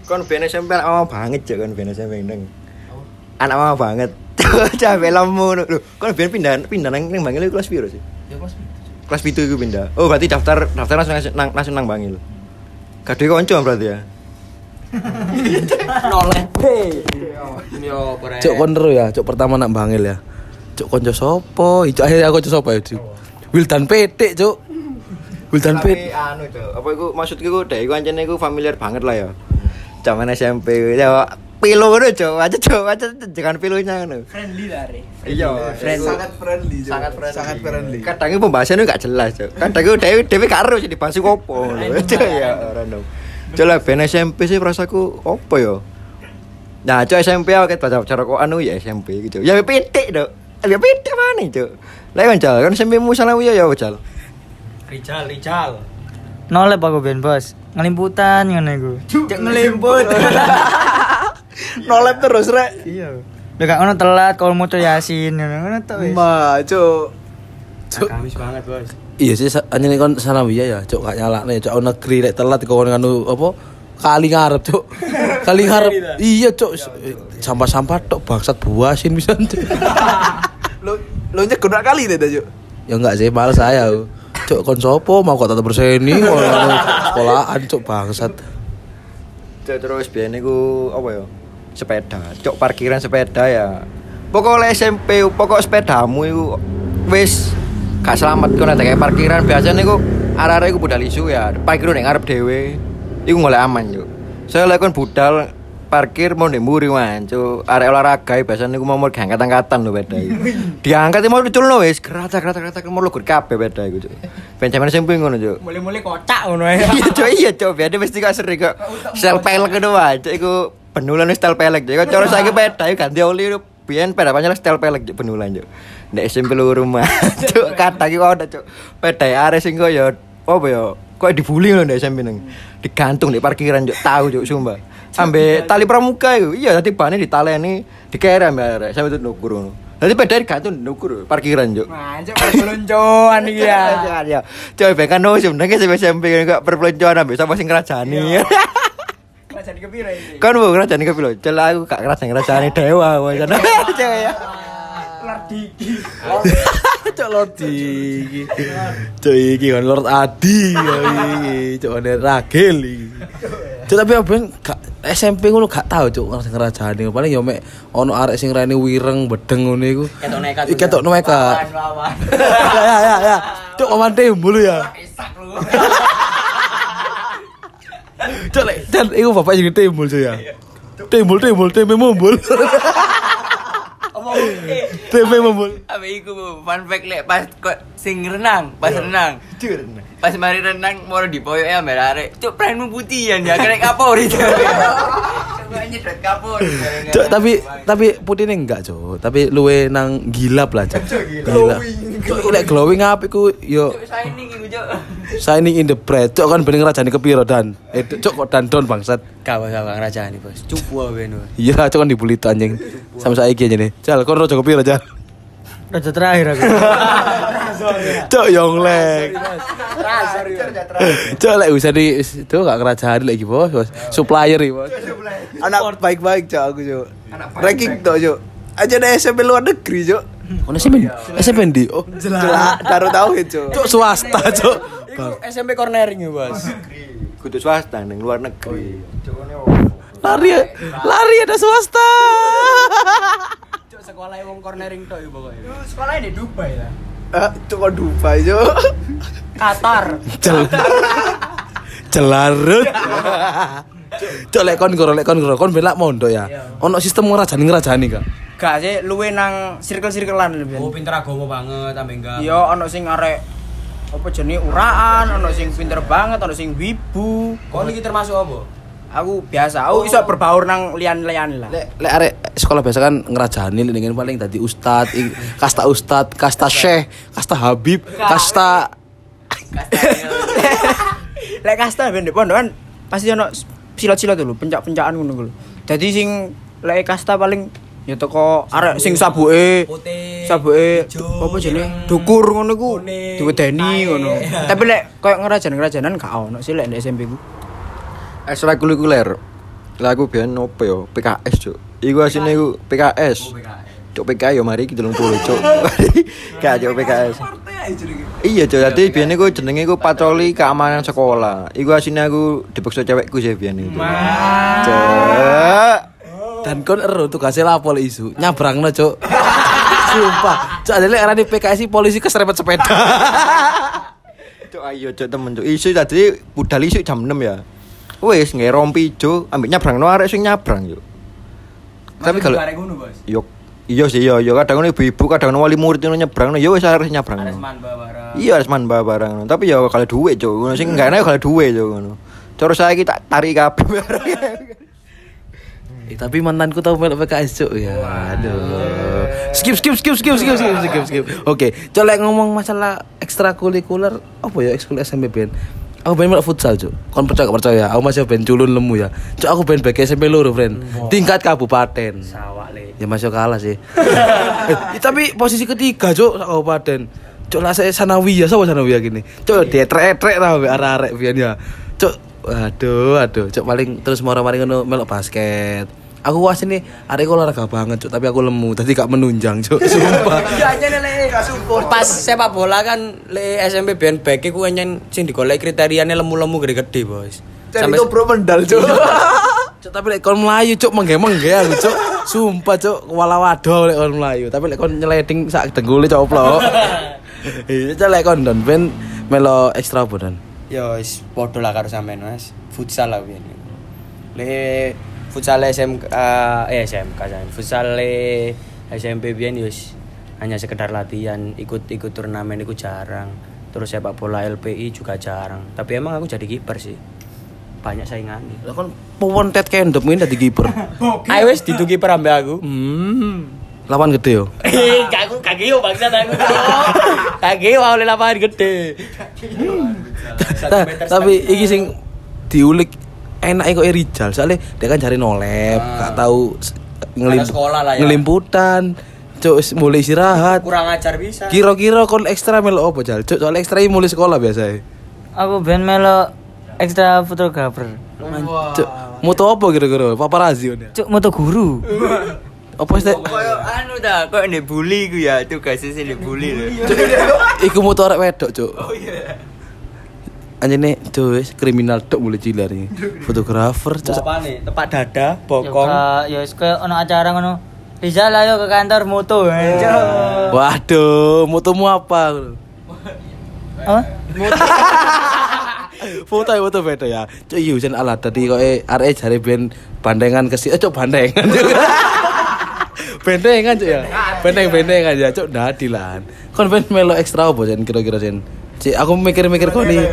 Kon ben SMP anak mama banget cok kon ben SMP neng. Anak mama banget. Capek lemu lho. Kon ben pindah pindah nang nang Bangil kelas piro sih? Ya kelas Kelas 7 iku pindah. Oh, berarti daftar daftar langsung nang langsung nang Bangil. Gade konco berarti ya. Noleh. Yo. Cuk kon ya, cuk pertama nak Bangil ya. Cuk konco sopo? Cuk akhirnya aku konco sopo ya, Cuk. Wildan Petik, Cuk. Wildan Petik. anu itu, apa iku maksudku iku dek iku ancene iku familiar banget lah ya. Zaman SMP ya pilo ngono cok, aja cok, aja jangan pilonya ngono. Friendly lah re. Iya, Sangat friendly, Cok. sangat friendly. Sangat friendly. Kadang itu pembahasannya gak jelas, Cok. Kadang itu dewe dewe karo jadi dibahas iku opo. Cok ya random. Cok lah ben SMP sih rasaku opo ya? Nah, cok SMP aku baca cara kok anu ya SMP gitu. Ya pitik, Dok. Ya pitik mana, Cok. Lah kan Jal, kan SMP mu ya ya, Jal. Rijal, Rijal. Nolep aku ben, Bos. Ngelimputan ngono iku. Cek ngelimput. Nolep terus, Rek. Iya. Lah gak ono telat kalau moco Yasin ngono ngono tok wis. Ma, Cok. Cuk. Kamis banget, Bos. Iya sih nih kon Sanawiyah ya, cok gak nyalakne cok aku negeri lek telat kon nganu apa kali ngarep cok. Kali ngarep. Iya cok sampah-sampah tok bangsat buasin bisa cok. Lo lo nyekut kali deh Cuk. Ya enggak sih, males saya. Cok kon sopo mau kok tetep berseni kok sekolahan cok bangsat. Cuk, terus biyen niku apa ya? Sepeda. Cuk parkiran sepeda ya. Pokoknya SMP, pokok sepedamu iku wis gak selamat kok nek kayak parkiran biasanya niku arek-arek iku budal isu ya. Parkir ning ngarep dhewe. Iku mulai aman. Saya lek kon budal parkir mau ndek mburi man, cuk. Arek olahraga biasanya niku mau angkat-angkatan lho beda iku. Diangkat mau diculno wis, gerata-gerata mau lugur kabeh beda iku, cuk. Ben jaman SMP ngono, cuk. Mulai-mulai kocak ngono ya. iya cok iya cok biar mesti kok sering kok sel pelek itu wae cok iku benulan wis sel pelek Kok cara saiki peda iku ganti oli biyen peda banyak sel pelek benulan cok nek SMP lu rumah cok kata iki kok cok peda are sing kok ya apa ya kok dibully lho nek SMP nang digantung di parkiran cok tahu cok sumpah Sampai tali gitu. pramuka itu. Iya, tadi bahannya di dikere mbak ya, arek. Sampai itu nukur. Nanti pada gak itu nukur parkiran juk. Manjok nah, iya. perpeloncoan iya ya. Ya. Coy bekan no sebenarnya sampai sampai kan gak perpeloncoan ambek sama sing kerajani. Iya. Kerajani kepiro ini Kan bu kerajani kepiro. Celah aku gak kerajani kerajani dewa wae. Cewek iya. ya. Lardiki. Cok Lord iki. Cok iki kan Lord Adi ya iki. Cok ane Ragel iki. Cok tapi ben gak SMP ngono gak tau cok ngerasa ngerajani paling yo mek ono arek sing rene wireng bedeng ngono iku. Ketok nekat. Ketok nekat. Lawan. ya ya ya. Cok paman timbul ya. Cok lek dan iku bapak jadi timbul cok ya. Timbul timbul tempe mumbul. omong TV membul. Abi iku fun fact lek pas sing renang, pas iya. renang. Jujur renang. Pas mari renang mau di poyo ya ambek arek. Cuk pranmu putihan ya kena kapori. Coba nyedot kapori. Cok, tapi tapi putih enggak, Cok. Tapi luwe nang gilap lah, Cok. Gila. Cok, lek glowing apik ku yo Cuk shining iku cuk. shining in the bright. Cok kan bener ngrajani kepiro dan. Eh, Cok kok dan don bangsat. Kawan kawan raja nih bos. Cupu nu. Iya, Cok kan dibully tuh, anjing. Sama saiki aja nih. Jal, kon rojo kepiro, Jal? Raja terakhir aku. Cok yonglek. Cok lek bisa di itu gak kerajaan lagi, Bos. Bos. Supplier iki, Bos. Anak baik-baik Cuk aku Cuk. Ranking tok Cuk. Aja deh SMP luar negeri Cuk. Ono SMP. SMP ndi? Oh, Jelas, taruh tahu Cuk. Cok swasta, Cok. SMP cornering ya bos. Kudu swasta ning luar negeri. Lari, lari ada swasta. Sekolah wong cornering tok ya pokoknya. Sekolahnya di Dubai lah. Ah, Cuk kok Dubai Cuk. Qatar. Jel Jelarut. Cok lek kon goro lek kon goro kon belak mondok ya. Ono sistem ngerajani ngerajani kak. Gak sih luwe nang circle-circlean lebih. Oh pinter agama banget sampe enggak. Iya ono sing arek apa jenenge uraan, ono sing pinter banget, ono sing wibu. Kau ini termasuk apa? Aku biasa, aku iso berbaur nang lian-lian lah. Lek lek arek sekolah biasa kan ngerajani dengan paling tadi ustad, kasta ustad, kasta syekh, kasta habib, kasta Lek kasta ben di pondok kan pasti ono silat-silat dulu, pencak-pencakan ngono lho. Jadi sing lek kasta paling ya teko arek sing sabuke sabuke apa jenenge ireng, dukur ngono ku diwedeni ngono. Tapi lek koyo ngerajan-ngerajanan gak ono sih lek di SMP ku. Ekstrakurikuler. Lah aku biyen opo yo? PKS, Cuk. Iku asine iku PKS. Cuk PKS yo mari iki 30, Cuk. Gak Cuk PKS. Iya, Cuk. Dadi biyen iku jenenge iku patroli keamanan sekolah. Iku asine aku dipaksa cewekku sih biyen itu. Cuk. dan kon ero tugasnya lapor isu nyabrangno cok sumpah cok ada lek arane PKS polisi keserempet sepeda Cuk ayo cuk temen cuk. Isu tadi budal isu jam 6 ya. Wes nggak rompi jo ambil nyabrang. No arek sing nyabrang yo. Tapi kalau yo iya sih iya iya kadang ibu-ibu kadang wali murid itu nyebrang no yo wes arek nyabrang no iya harus bawa barang tapi ya kalau duit jo ngono. Sing nggak enak kalau duit jo ngono. Cara saya kita tarik kabeh. Eh, tapi mantanku tahu melok PKS cok ya. Waduh. Skip skip skip skip skip skip skip skip. Oke, okay. colek ngomong masalah ekstrakurikuler apa ya ekskul SMP aku melok futsal cok kon percaya gak percaya? Aku masih ben culun lemu ya. Cok aku ben bek SMP loro friend. Tingkat kabupaten. Sawak ya masih kalah sih. Eh, tapi posisi ketiga cok sak kabupaten. Cuk lah saya Sanawiyah, sapa Sanawiyah gini. Cuk dietrek-etrek ta mbek arek-arek biyen ya. Cuk aduh aduh, cuk paling terus mari-mari ngono melok basket. Aku was ini arek iku olahraga banget cuk, tapi aku lemu, tadi gak menunjang cuk, sumpah. Iya aja le. Pas sepak bola kan le SMP ben back iku nyen sing digolek kriteriane lemu-lemu gede-gede, Bos. Cari itu bro mendal cuk. Cuk tapi lek kon melayu cuk mengge-mengge aku cuk. Sumpah cuk wala wado lek kon melayu, tapi lek kon nyeleding sak denggule coplok. Iya cuk lek kon don ben melo ekstra bodan. Ya wis padha lah karo sampean, Mas. Futsal lah biyen. Le futsal SMK eh SMK jan. Futsal SMP biyen wis hanya sekedar latihan, ikut-ikut turnamen itu jarang. Terus sepak bola LPI juga jarang. Tapi emang aku jadi kiper sih. Banyak saingan. Lah kon pontet kendep ngene dadi kiper. Ayo wis ditu kiper ambek aku. Hmm. Lawan gede yo. Eh, aku kaki yo bangsa aku. Kaki oleh lapangan gede. Ta- tapi iki sing diulik enak kok Rijal soalnya dia kan cari nolep gak tahu ngelim Anak sekolah lah ya. ngelimputan cuk mulai istirahat. Kurang ajar bisa. kira-kira kon ekstra melo apa jal? Cuk soalnya ekstra ini mulai sekolah biasa Aku ben melo ekstra fotografer. cuk moto apa kira-kira? Paparazzi ya? Cuk moto guru. apa sih? Koyo anu dah, koyo nek bully ku ya, tugasnya sih nek bully lho. iku moto arek wedok cuk. Oh iya Anjene cuk wis kriminal tok mulai cilar iki. Fotografer cuk. Apa nih? Tepak dada, Ya bokong. Ya wis koyo ono acara ngono. Rizal ayo ke kantor moto. eh, Cuk. Waduh, motomu apa? Apa? foto ya foto beda ya cuk iya Husain alat tadi kok eh arek jare ben bandengan kesi eh cuk bandengan bendengan cuk ya bendeng bendengan ya cuk dadi lah kon ben melo ekstra apa jen kira-kira jen Cik, aku mikir-mikir kon nih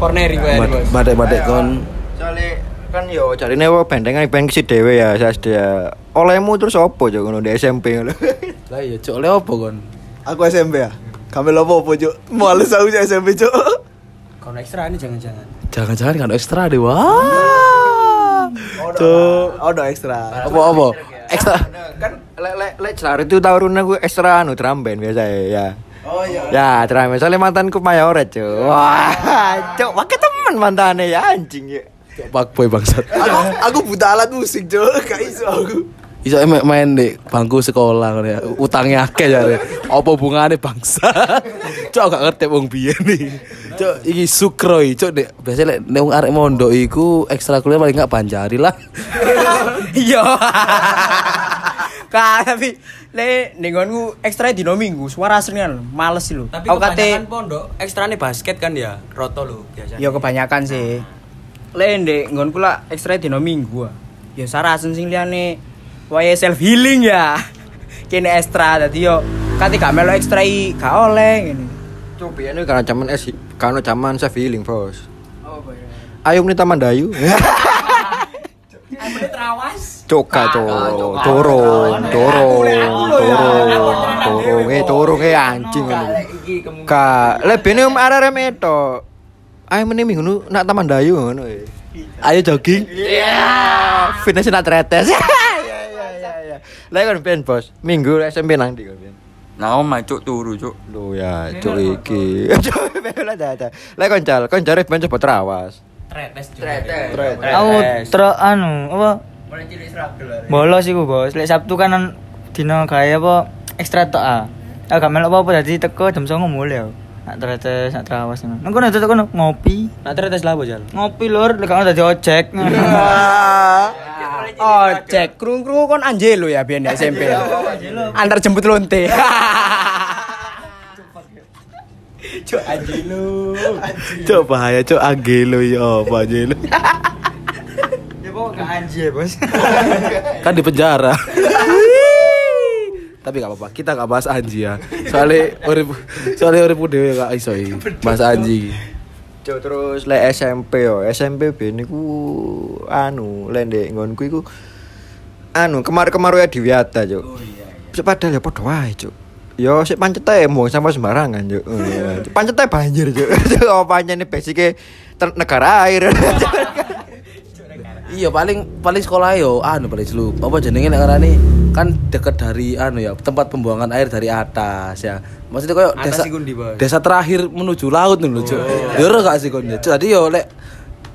Corneri wae, Bos. badek-badek kon Soalnya kan yo jarine wae bendengan pengen kesi dhewe ya SD ya. Olehmu terus opo yo ngono di SMP ngono. lah iya cuk oleh apa kon Aku SMP ya. Kami lopo apa cuk? Males aku SMP cuk. Kalau ekstra ini jangan-jangan. jangan-jangan kan ekstra deh wah cuk Oh, no ekstra. apa apa ekstra kan lek lek lek celar itu tahun gue ekstra anu drum band biasa ya. Ya. Oh iya. Ya, band. Soalnya mantanku mayoret, cuy. Wah, cuk, pakai teman mantannya ya anjing ya. Cuk, pak boy bangsat Aku aku buta alat musik cuk. Gak iso aku. Iso main, main di bangku sekolah ya. Utangnya akeh jare. Apa hubungane bangsa? Cok gak ngerti wong biyen nih. Cok iki sukroi, cok dek biasa lek nek wong arek mondok iku ekstra kuliah paling gak banjari lah. Iya. Kak, tapi le nengonku ekstra dino minggu, suara senian, males sih lu. Tapi Aku kate kebanyakan pondok ekstrane basket kan ya, roto lo biasanya. ya kebanyakan sih. Le ndek nggonku lah ekstra dino minggu. ah. Ya sarasen sing liyane wae self healing ya. Kene ekstra dadi yo kate gak melo ekstra i gak oleh ngene. Cuk, biyen ini karena zaman es karena zaman saya feeling, Bos. Oh, Ayo nih Taman Dayu. Coka cok, dorong, dorong, dorong, dorong, eh dorong eh anjing ngono. Ka, lebih om arek meto. Ayo meneh minggu nu nak Taman Dayu ngono eh. Ayo jogging. Iya, fitness nak tretes. Iya iya iya iya. Lah kan ben bos, minggu SMP nang ndi kon ben. Nah, omah cuk turu cuk. Lho ya, cuk iki. Cuk, lah ada. Lah kon cal, kon jare ben coba terawas. Tretes juga. Tretes. Aku tro anu apa? Mulai cilik struggle. Bolos iku, Bos. Lek Sabtu kan an- dino gawe apa ekstra tok ah. Aku gak melok apa-apa dadi teko jam 09.00 mulai aku. Nak tretes, nak terawas ngono. Nang kono tetep kono ngopi. Nah, tretes lah bojal. Ngopi lur, lek gak dadi ojek. Oh, cek krung-krung kon Angelo ya biyen di SMP. ya? Antar jemput lonte. Cuk Angelo. Cok bahaya cok Angelo ya apa Angelo. Ya kok gak anjir, Bos. kan di penjara. Tapi gak apa-apa, kita gak bahas Anji ya. Soalnya urip soalnya urip dhewe gak iso iki. Bahas Anji. Cuk terus le SMP yo, SMP ben iku anu le ndek nggonku iku anu kemar-kemar ya diwiata, Cuk. Oh iya. iya. Padahal ya padha wae, Cuk. Yo sik pancet ae mung sama sembarangan, Cuk. Oh, iya. Pancet ae banjir. Cuk, apa pancene basike negara air. Iya paling paling sekolah yo anu paling selu. Apa jenenge nek ngarani kan deket dari anu ya tempat pembuangan air dari atas ya. Maksudnya koyo desa iku ndi, Bos? desa terakhir menuju laut nih lho, Cuk. Ya ora gak sih kon. Jadi yo lek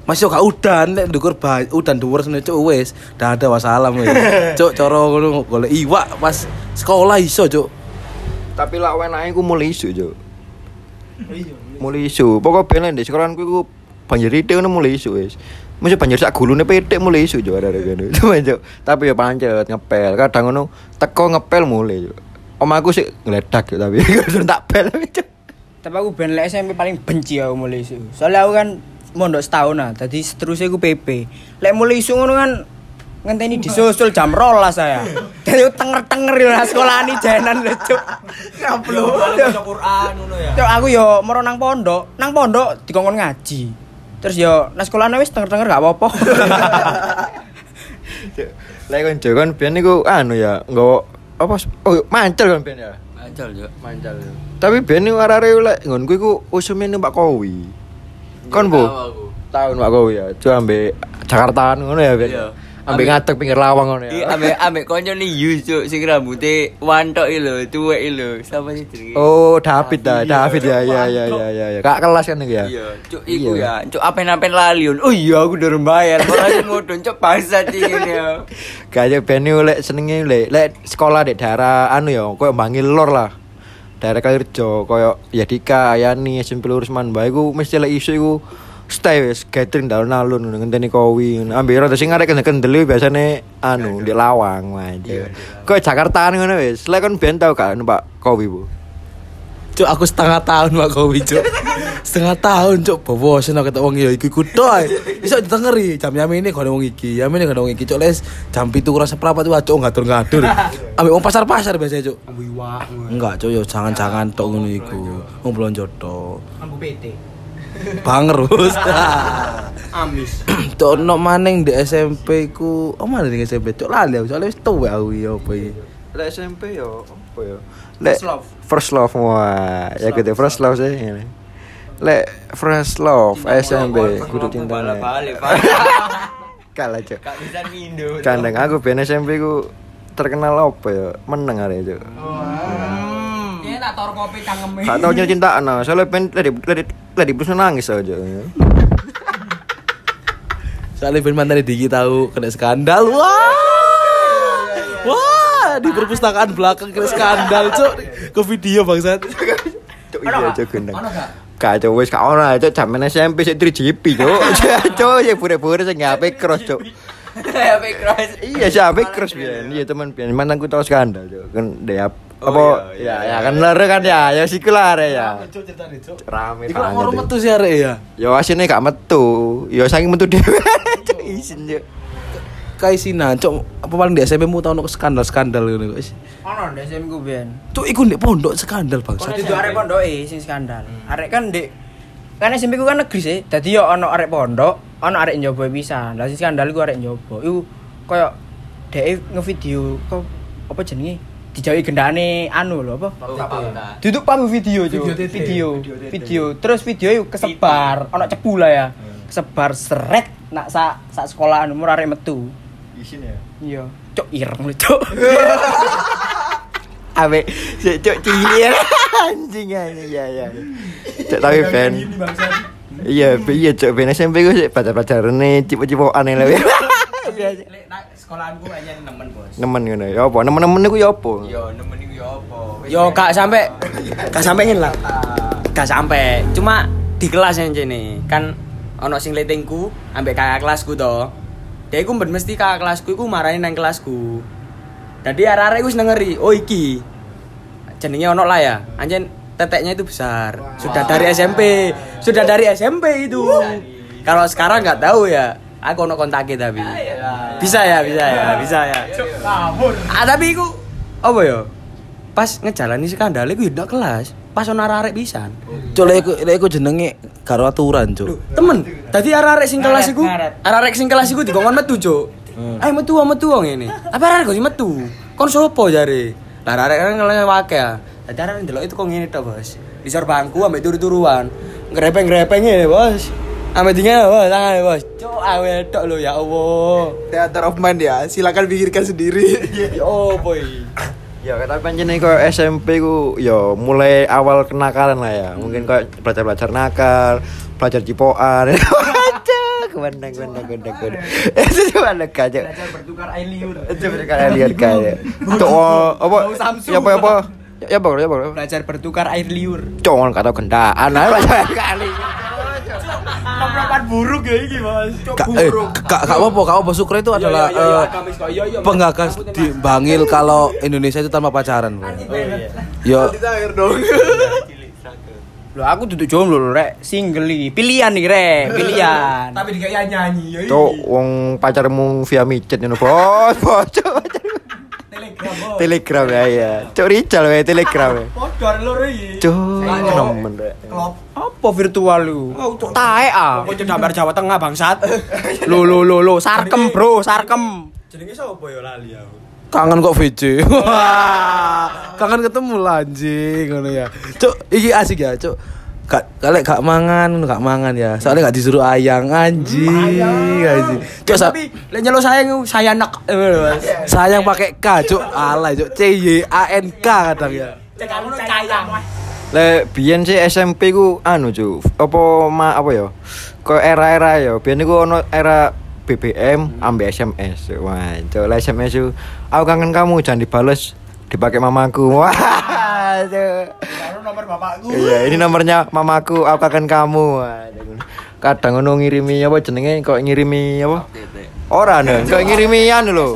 masih gak udan lek ndukur udan dhuwur sene cuk wis dah ada wassalam ya. Cuk cara ngono golek iwak pas sekolah iso, Cuk. Tapi lak wenake ku mulai isu, Cuk. Mulai isu. Pokok ben di sekolahanku iku banjir titik ngono mulai isu wis. Mesti banjir sak gulune petik mulai isu Cuk ada kene. Cuma. Tapi ya pancet ngepel. Kadang ngono teko ngepel mulai Cuk. Omaku sih ngeledak Cuk tapi tak pel. Tapi aku ben lek SMP paling benci aku mulai isu. Soalnya aku kan mondok setahun nah, tadi seterusnya aku PP. Lek mulai isu ngono kan ngenteni disusul jam rolas saya. Jadi tenger-tenger yo nang sekolah ini jalan lho, Cuk. Ngaplo. Quran ngono ya. Aku yo moro nang pondok, nang pondok dikongkon ngaji. Terus yo nang sekolah wis tenger-tenger gak apa-apa. Lek kon Cuk kan ben niku anu ya, nggawa apa oh mancel kan ben ya. Mancal yo. Mancal. Tapi ben niku arek-arek lek nggonku iku usume Pak Kowi. Kon Bu? Tahun Pak Kowi ya. Cuk ambek Jakartaan ngono ya ben. Iya. Ambek ngadeg pinggir lawang ngono Iki ya. ambek ambek konco nih Yus cuk sing rambutnya wantok iki lho, tuwek iki lho. Siapa sih jenenge? Oh, David dah, David ya, ya, ya, ya, ya, ya. Kak kelas kan ya. Iya, cuk iku Iya. ya, cuk apen-apen laliun. Oh iya aku udah bayar. Aja ngodon cuk bangsat iki ya. Kayak ben niku lek senenge lek lek sekolah di daerah anu ya, koyo Bangil Lor lah. Daerah Kalirjo, koyo Yadika, Ayani, SMP Lurus Manba iku mesti lek isu iku stay wis gathering daun alun ngenteni kowi. Ambil rada sing arek kendel biasane anu di lawang aja. Koyo Jakartaan ngono wis. Lek kon ben tau gak numpak kowi, Bu? Cuk aku setengah tahun Pak Kowi, Cuk. setengah tahun, Cuk. Bobo seneng ketok wong ya tok. ae. Iso ditengeri jam jam ini ada wong iki. Jam ini ada wong iki, Cuk. Les jam 7 kurang seprapat tuh Cuk ngatur-ngatur. Ambek wong pasar-pasar biasanya, Cuk. Enggak, Cuk, yo jangan-jangan tok ngono iku. Wong blonjo tok. Ambu PT. Bangerus. Amis. Cuk ono maning di SMP ku, oh mana di SMP, Cuk lali aku. Soalnya wis tuwek aku ya apa iki. Lek SMP yo apa yo? Lek First love. Wah, ya gitu first love sih ini. Lek first love SMP kudu cinta. balik. Kalah cok. Kandang aku ben SMP ku terkenal apa ya? Meneng arek cok. Tak tor kopi cangkeme. Gak tau cintaan nah, soalnya ben lagi lagi lagi terus nangis aja. Soalnya ben mantan Diki tahu kena skandal. Wah. Wah, di perpustakaan belakang kena skandal, Cuk. Ke video bangsat. Cok iya cok gendang. Cok wis gak ono cok jaman SMP sik 3GP cok. Cok ya pura-pura sing HP cross cok. Ya cross. Iya sih HP cross biyen. Iya teman biyen mantanku tau skandal cok. Kan dia Oh, apa iya, ya ya kan lere kan ya ya sikular ya. Rame Iku ngoro metu sih arek ya. Yo asine gak metu. Yo saking metu dhewe. Isin cuk. Kaisinan, Cuk. Apa paling di SMP mu tau ono skandal-skandal ngono. Wis. Ono ndek SMP ku ben. Cuk, iku ndek pondok skandal bangsat. Itu arek pondoke sing skandal. Arek kan ndek kan SMP ku kan negeri sih. Dadi yo ono arek pondok, ono arek njobo pisan. Lah sing skandal ku arek njobo. Iku koyo dhek ngevideo kok apa jenenge? Dijauhi gendane anu lho apa? Duduk pam video jo. Video, video. Terus video itu kesebar, ono cepu lah ya. Kesebar seret nak sak sak sekolahan umur arek metu. Isin ya. Iya. Cok ireng lho, cok. Abe sik cuk cilik anjing aja ya ya. Cuk tapi ben. Iya, iya cuk ben SMP ku sik pacar-pacarane cipo-cipokan lho. Iya. Cuk. Sekolahanku hanya nemen, Bos. Nemen ngono ya apa? Nemen-nemen iku ya apa? Yo nemen iku yo apa? Wis Yo gak sampai gak sampai lah. Gak sampai. Cuma di kelas yang ini kan ono sing letingku ambek kakak kelasku to. Dia iku ben mesti kakak kelasku iku marahin nang kelasku. Jadi arek-arek iku wis nengeri, oh iki. Jenenge ono lah ya. Anjen teteknya itu besar. Sudah dari SMP. Sudah dari SMP itu. Kalau sekarang nggak tahu ya. Aku ono kontaknya tapi. Bisa ya, bisa ya, bisa ya. Ah tapi iku apa ya? Pas ngejalani skandal iku yo ndak kelas. Pas ono arek pisan. Cuk, lek iku lek iku jenenge karo aturan, Cuk. Temen, tadi arek-arek sing kelas iku, arek-arek sing kelas iku dikongkon metu, Cuk. Ayo metu, metu wong ngene. Apa arek kok metu? Kon sopo jare? Lah arek kan wake ya. Dadi arek ndelok itu kok ngene tok, Bos. Di sor bangku ambek turu-turuan. Grepeng-grepeng ngene, Bos. Ambil dingin bos, tangan bos. Cuk, awet tok lo ya Allah. Theater of mind ya. Silakan pikirkan sendiri. Yo boy. Ya kata pancen kok SMP ku ya mulai awal kenakalan lah ya. Mungkin kok belajar-belajar nakal, belajar cipokan. Ke mana ke mana ke mana ke mana. Itu cuma ada kaca. bertukar air liur. Itu kalian lihat kayak. Tuh apa? Ya apa ya apa? Ya apa ya apa? Belajar bertukar air liur. Congon kata gendaan aja belajar kali. Penerapan buruk ya ini mas. Kak, eh, kak, kak apa, kak apa Sukro itu adalah eh, penggagas di Bangil kalau Indonesia itu tanpa pacaran. Bro. Yo, Cair dong. Loh aku duduk jomblo lho rek, single iki. Pilihan nih rek, pilihan. Tapi dikaya nyanyi ya. Tuh wong pacarmu via micet ngono bos, bos. Cuk. Telegram ya ya. Cuk Rical wae Telegram. ya. Podor lho iki. Cuk, nemen rek. Apa virtual lu? Tae ah. Kok cedambar Jawa Tengah bangsat. Lo lo lo lo sarkem bro, sarkem. Jenenge sapa ya lali aku. kangen kok VJ. Wah, kangen ketemu lah anjing ngono ya. Cuk, iki asik ya, Cuk. Gak kalek gak mangan, gak mangan ya. Soalnya gak disuruh ayang anjing, anjing. Cuk, Tapi lek nyelo sayang saya nak. sayang pakai K, Cuk. Alay, Cuk. C Y A N K kadang ya. Le biyen sih SMP ku anu cu, apa ma apa ya? Kok era-era ya. Biyen iku ono era BBM ambil SMS. Wah, cuk le SMS ku aku kangen kamu jangan dibales dipakai mamaku. Wah, cuk. nomor bapakku. Iya, ini nomornya mamaku, aku kangen kamu. Wah. Kadang ngono ngirimi apa jenenge kok ngirimi apa? Ora nih, kok ngirimi anu lho.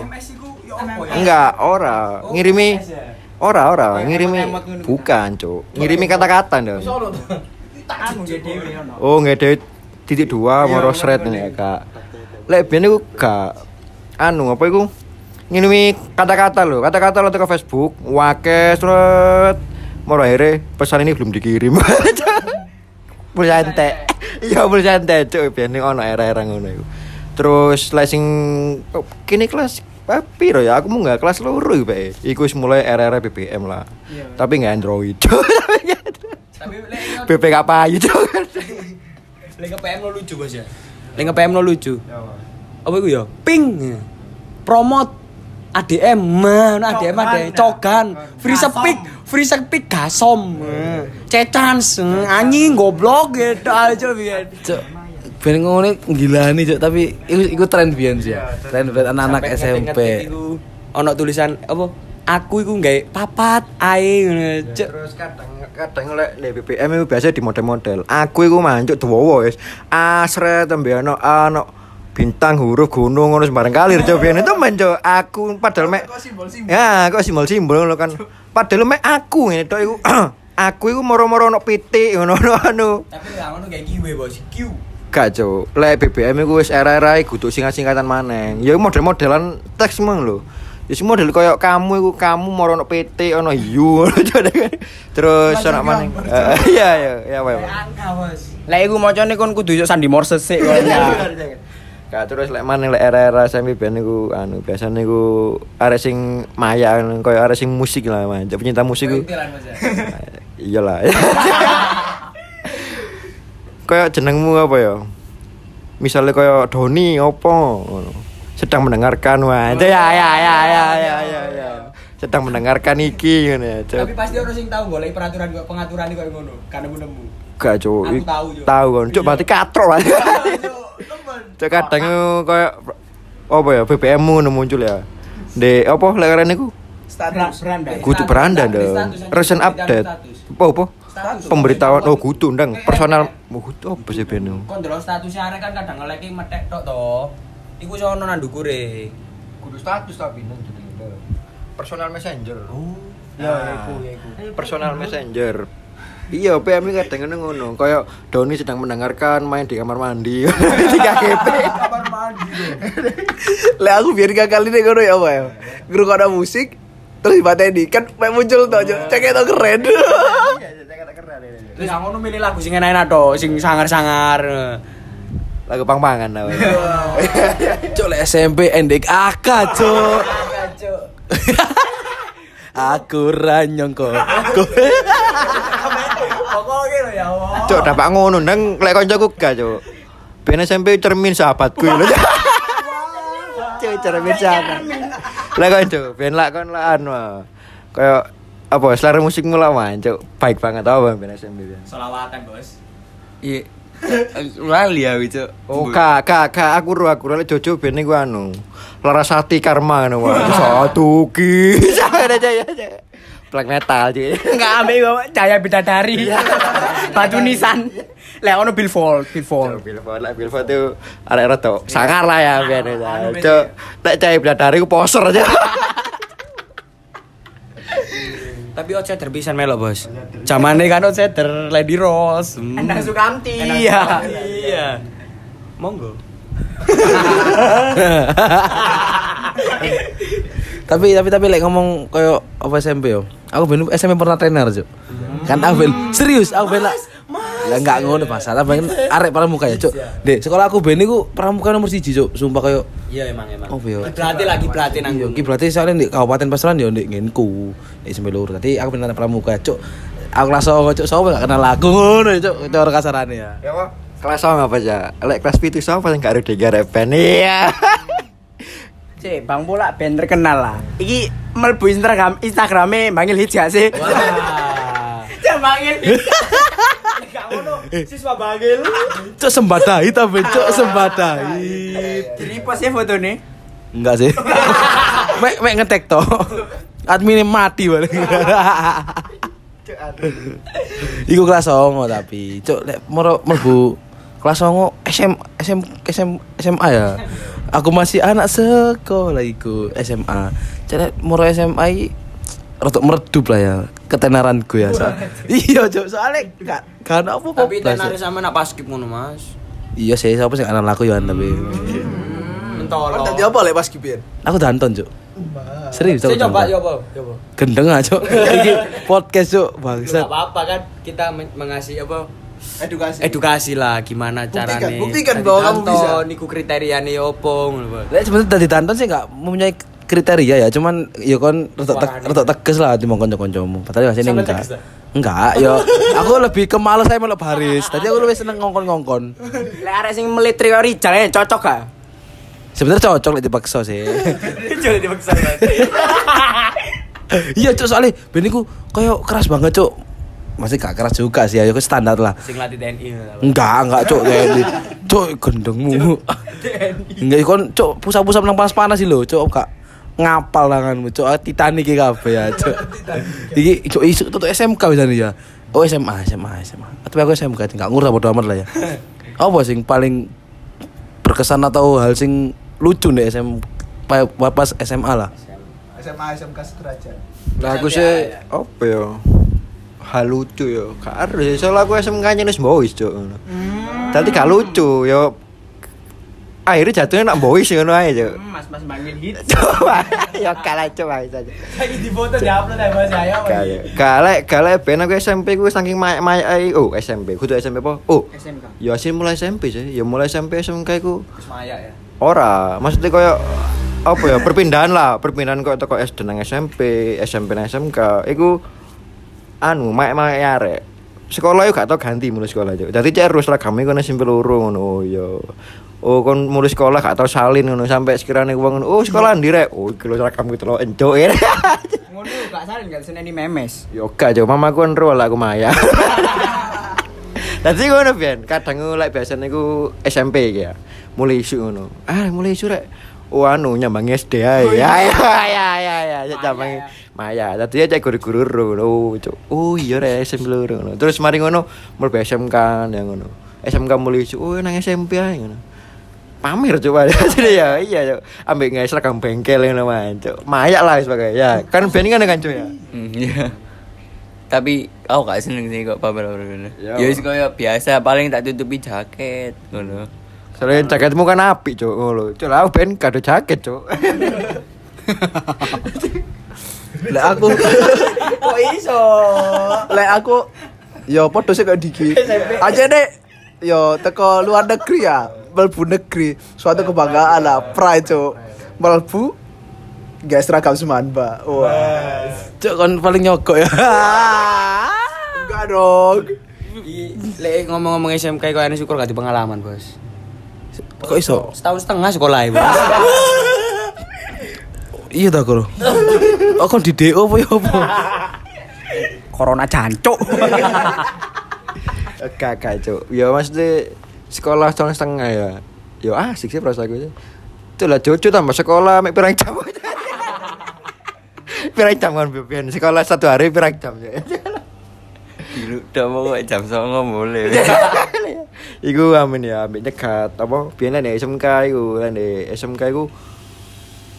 Enggak, ora. Ngirimi Ora, ora, ngirimi bukan, Cuk. Ngirimi kata-kata dong. Ya. Oh, nggak ada titik dua moro sret ya, Kak. Lek biyen iku gak anu apa iku? Ngirimi kata-kata lho, kata-kata lo ke Facebook, wake sret. Moro akhirnya pesan ini belum dikirim. Pulsa entek. Iya, pulsa entek, Cuk. Biyen ono era-era ngono iku. Terus lek sing oh, kini kelas apa piro ya? Aku mau nggak kelas loro iku, Pak. Iku wis mulai era-era BBM lah. Tapi nggak Android. Tapi lek BP gak payu, Cuk. lek PM lo lucu bos ya. Lek PM lo lucu. Apa iku ya? Ping. Promote ADM, man, ADM ADM cogan, free speak, free speak gasom, cecans, anjing goblok gitu aja biar. Ben ngono gila nih, Cuk, tapi iku iku tren biyen sih ya. Tren buat anak-anak SMP. Ono tulisan apa? Aku iku nggawe papat ae ngono, Cuk. Terus kadang kadang lek di BBM itu biasa di model-model. Aku iku mancuk dawa wis. Asret tembe ono ono bintang huruf gunung ngono sembarang kalir coba biyen itu mancuk aku padahal mek Ya, kok simbol-simbol ngono kan. Padahal mek aku ngene tok iku. aku iku moro-moro ono pitik ngono anu. Tapi ngono kayak giwe bos, Q. Gak cuk, lek BBM iku wis era-era kudu singkat-singkatan maneh. Ya model-modelan teks mong lho. Ya semua model koyo kamu iku kamu moro ono PT ono Cuk. Terus ono. Eh, Iya iya iya ya. Bos. Lek iku macane kon kudu yuk sandi Morse sik kon ya. Gak terus lek maneh lek era-era SMP ben iku anu biasane iku arek sing maya koyo arek sing musik lah man. Penyinta musik iku. Iyalah. Kayak jenengmu apa ya? Misalnya kayak Doni apa ngono. Sedang mendengarkan wah. Ya ya ya ya ya ya ya. ya. Sedang mendengarkan iki ngono ya. Tapi pasti orang sing tahu golek peraturan kok pengaturan koyo ngono, kan nemu-nemu. Gak cuk. Aku tahu, Cuk. Tahu kan. Cuk berarti katrok lah. Cuk kadang kayak apa ya BBM mu ngono muncul ya. Di apa lek arene iku? Status. Beranda. Kudu beranda dong. Recent update. Apa apa? Pemberitahuan oh kudu ndang personal. Oh kudu apa sih beno? Kon delok statusnya arek kan kadang ngeleki metek tok to. Iku sono nang ndukure. Kudu status tapi nang Personal messenger. Oh. Ya iku ya iku. Personal messenger. Iya, PM ini kadang ngono ngono. Kayak Doni sedang mendengarkan main di kamar mandi. di KGP. Lek aku biar gagal ini ngono ya apa ya. Guru ada musik terus dipateni kan mek muncul tuh aja. Cek itu keren. Terus ngono milih lagu sing enak-enak to, sing sangar-sangar. Lagu pang-pangan tau. Cuk lek SMP endek AK, Cuk. Aku ra nyongko. Pokoknya lho ya Allah. Cuk, dapat ngono nang lek kancaku gak, Cuk. Ben SMP cermin sahabatku lho. Cuk cermin sahabat. Lah kan cuk, ben lak kon lah anu. Kayak apa selera musikmu lah man, cuk. Baik banget tau bang ben SMP ben. Solawatan, Bos. Iya. Lali ya itu. Oh, kak, kak, kak, aku ru aku lek Jojo ben iku anu. Larasati Karma ngono wae. Satu ki. Ada jaya. Black metal cuy. Enggak ambil bawa cahaya bidadari. Batu nisan. Lek ono billfold, billfold. Billboard lah, Billboard tuh arek rada sangar lah ya ben. anu, Cuk, nek cah bidadari ku poser aja. Tapi outsider pisan melo, Bos. Zamane kan outsider Lady Rose. Hmm. Endang Sukamti. Enak Iya. Iya. Monggo. tapi tapi tapi lek ngomong koyo apa SMP yo. Aku ben SMP pernah trainer, Cuk. Kan aku serius, aku ben lah. Enggak ngono masalah ben arek pramuka ya, Cuk. Dek, sekolah aku ben iku pramuka nomor 1, Cuk. Sumpah koyo Iya emang emang. Oh, iya. Berarti lagi berarti nang. Iya, ki berarti soalnya di Kabupaten Pasuruan yo ndek ngenku. SMP loro. Tadi aku benar pramuka, Cuk. Aku 9, Cuk. Sopo gak kenal aku ngono, Cuk. Cara kasarane ya. Ya? Kelas sama apa aja? Lek kelas pitu sama yang gak ada tiga repen. Iya. Cek, Bang Bola ben terkenal lah. Iki mlebu Instagram Instagrame manggil hits gak sih? Wah. Manggil hits. Gak ngono, siswa bangil. Cuk sembadai tapi Cuk sembadai. Jadi postnya foto nih. Enggak sih. mek mek ngetek to. Adminnya mati balik. Iku kelas 9 tapi cuk lek moro mlebu kelas 9 SM SM SM SMA ya. Aku masih anak sekolah iku SMA. Cek moro SMA rotok meredup lah ya ketenaranku ya. So. iya cuk soalnya gak gak apa-apa. Tapi tenar sama nak paskip ngono, Mas. Iya sih, siapa sih anak laku ya tapi. Mentolo. Tadi apa lek pas kipian? Aku danton, Cuk. Serius Saya coba, danton. coba, coba. Gendeng aja, Cuk. Iki podcast, Cuk. Enggak Bangsat. apa-apa kan kita men- mengasih apa Edukasi. edukasi lah gimana Buktikan, caranya buktikan bahwa kamu bisa. niku kriteriane opo ngono Pak. Lek sebenarnya tadi danton sih enggak mempunyai kriteria ya, cuman ya kon rotok tegas lah di kanca-kancamu. Padahal asline Sampai enggak. Enggak, yo aku lebih ke males saya melok baris. Tadi aku lebih seneng ngongkon-ngongkon. Lek arek sing melit Trio Rijal ya cocok gak? Sebenarnya cocok lek dipaksa sih. Jangan dipaksa. iya, Cuk, soalnya ben iku koyo keras banget, Cuk. Masih gak keras juga sih, ya standar lah. Sing latih TNI. Pak. Enggak, enggak, Cuk. Kayak Cuk, gendengmu. Enggak, kon Cuk, pusat-pusat nang panas-panas sih lho, Cuk. Kak ngapal tanganmu, Cuk. Ah, Titanic iki kabeh ya, Cuk. Iki Cuk isu tuh SMK misalnya ya. Oh, SMA, SMA, SMA. Tapi aku SMK, enggak ngurus bodo amat lah ya. Apa sing paling berkesan atau hal sing lucu nih SM pa- pas SMA lah. SMA SMK sederajat. Lah aku sih apa ya? Hal lucu ya. Harus sih. Soalnya aku SMK nya wis boys, Cuk. ngono. Tadi gak lucu ya. Akhirnya jatuhnya nak boys ngono ae, Cuk. Mas-mas manggil hits. Coba ya kalah coba saja. Lagi di foto di-upload ya Mas. Kayak galek galek ben aku SMP ku saking mayak ae. Oh, SMP. Kudu SMP apa? Oh. SMK. Ya sih mulai SMP sih. Ya mulai SMP SMK ku Terus Maya ya. ora. Maksudnya koyo apa ya perpindahan lah, perpindahan kok teko SD nang SMP, SMP nang SMK. Iku anu mayak-mayak arek. Sekolah yo gak tau ganti mulai sekolah aja. Dadi cek terus seragame kono SMP loro ngono. Oh iya. Oh kon mulai sekolah gak tau salin ngono sampai sekiranya ngono. Oh sekolah ndi rek? Oh iki lho seragamku telo entuk. Ngono gak salin gak seneni memes. Yo gak jo mamaku kan ro lah aku maya. Dadi ngono ben, kadang lek biasane ku SMP ya. Mulai isu ngono. Ah, mulai isu rek. Oh anu nyambang SD ae. Ya ya ya ya ya nyambang Maya. Dadi ya cek guru-guru ngono. Oh. Oh iya rek SMP loro ngono. Terus mari ngono mlebu SMK ya ngono. SMK mulai isu. Oh nang SMP ae ngono. Pamer coba Jadi ya iya cuk. Ambek nggak seragam bengkel ngono man cuk. Maya lah sebagai ya. Kan ben kan kan cuk ya. Hmm, Iya. Tapi aku gak seneng sih kok pamer ngono. Ya. Ya wis koyo biasa paling tak tutupi jaket ngono. Soalnya jaketmu kan api cuk ngono. Cuk lah ben kado jaket cuk. Lek aku Kok iso? lek aku yo podo sih kayak Diki. Aja deh yo teko luar negeri ya, melbu negeri. Suatu kebanggaan lah, pride cuk. Melbu gak seragam seman, Mbak. Wah. Cuk kon paling nyogok ya. Enggak dong. Lek ngomong-ngomong SMK kok ana syukur gak di pengalaman, Bos. Kok iso? Setahun setengah sekolah ibu. Iya ta, Bro. Oh, kon di DO apa ya apa? Corona jancuk. Kakak cuk. Ya maksudnya sekolah tahun setengah ya. Ya asik sih perasaan gue. Itu lah jojo tambah sekolah mek pirang jam. pirang jam kan biyen sekolah satu hari pirang jam ya. Dulu udah mau jam songo boleh. Iku amin ya, ambek nyekat apa biyen nek SMK iku, nek SMK iku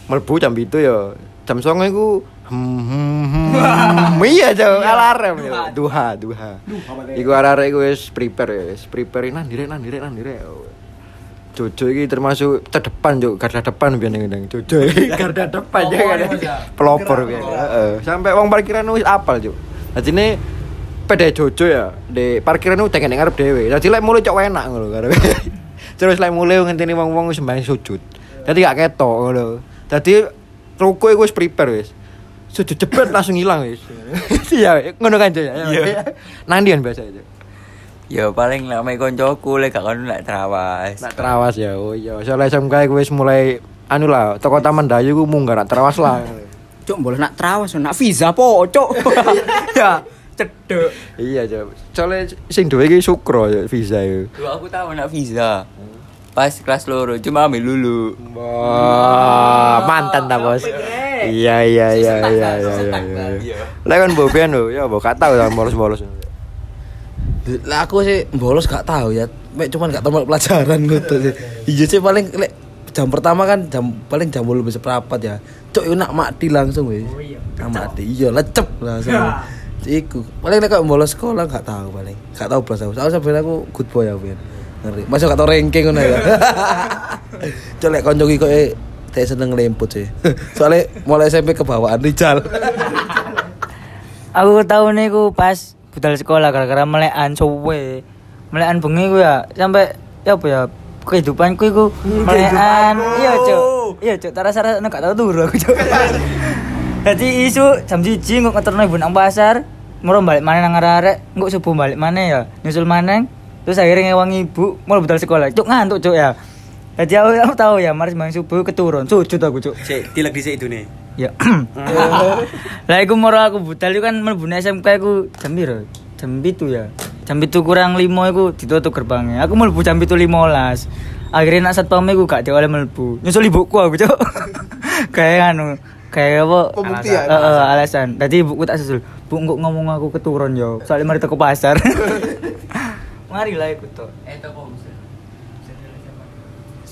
mlebu jam itu ya. Jam 09.00 iku hmm, hmm, hmm, iya jauh alarm ya. Duha, duha. Iku arek-arek iku wis prepare ya, wis prepare nang direk nang direk nang direk. Jojo iki termasuk terdepan juk garda depan biyen ning Jojo iki garda depan ya kan. Pelopor. Heeh. Sampai wong parkiran wis apal juk. Dadine pede Jojo ya di parkiran itu tengen ngarep dhewe. Dadi lek mulai cok enak ngono karepe. Terus lek mulai ngenteni wong-wong wis sembahyang sujud. Dadi gak ketok ngono. Dadi ruko iku wis prepare wis. Sujud jebret langsung hilang wis. Iya, ngono kan Jo ya. Nang ndian biasa itu. Ya paling lek mek koncoku lek gak kono lek terawas. Nak terawas ya. Oh iya, soalnya SMK wis mulai anu lah, toko Taman Dayu ku munggah nak terawas lah. Cuk, boleh nak trawas, nak visa po, cuk. ya, cedek. iya, Jo. Soalnya sing duwe iki Sukro ya visa iku. Dulu aku tahu nak visa. Pas kelas loro cuma ambil lulu. Wah, mantan ta, Bos. Iya, iya, iya, iya, iya, iya. iya. Lah kan bobian lho, ya mbok gak tau ta bolos-bolos. Lah aku sih bolos gak tahu ya. Mek cuman gak tahu pelajaran gitu sih. Iya sih paling lek jam pertama kan jam paling jam lebih seperempat ya. Cok yo nak mati langsung wis. Oh iya. Nak mati. Iya lecep langsung. Iku. Paling lek kok bolos sekolah gak tahu paling. Gak tahu belas aku. Soalnya sebenarnya aku good boy ya, Ben. Ngeri. Masa gak tau ranking ngono ya. Cok lek konco iki kok teh seneng lemput sih. Soalnya mulai SMP kebawaan Rijal. Aku tahu nih ku pas budal sekolah gara-gara melekan suwe. Melekan bengi ku ya sampai ya apa ya kehidupanku iku melekan. Iya, Cuk. Iya, Cuk. Tara-tara gak tau turu aku, Cuk. Jadi isu jam 1 kok ngeterno ibu nang pasar, moro balik mana nang arek, kok subuh balik mana ya, nyusul maneng. Terus akhirnya ngewangi ibu, mau budal sekolah. Cuk ngantuk, Cuk ya. Jadi aku, aku tahu ya, mari sembahyang subuh keturun, sujud aku, Cuk. Cek, tilek dhisik idune. Ya. Lah iku moro aku budal iku kan mlebu nang SMK iku jam piro? Jam 7 ya. Jam 7 kurang 5 iku ditutup gerbangnya. Aku mlebu jam 7.15. Akhirnya nak satpam iku gak dioleh mlebu. Nyusul ibuku aku, Cuk. kayak anu, kayak apa? Pembuktian. Heeh, alasan. Tadi ibuku tak susul. Bu kok ngomong aku keturun yo. Soalnya mari teko pasar. mari lah ikut tuh. Eh toko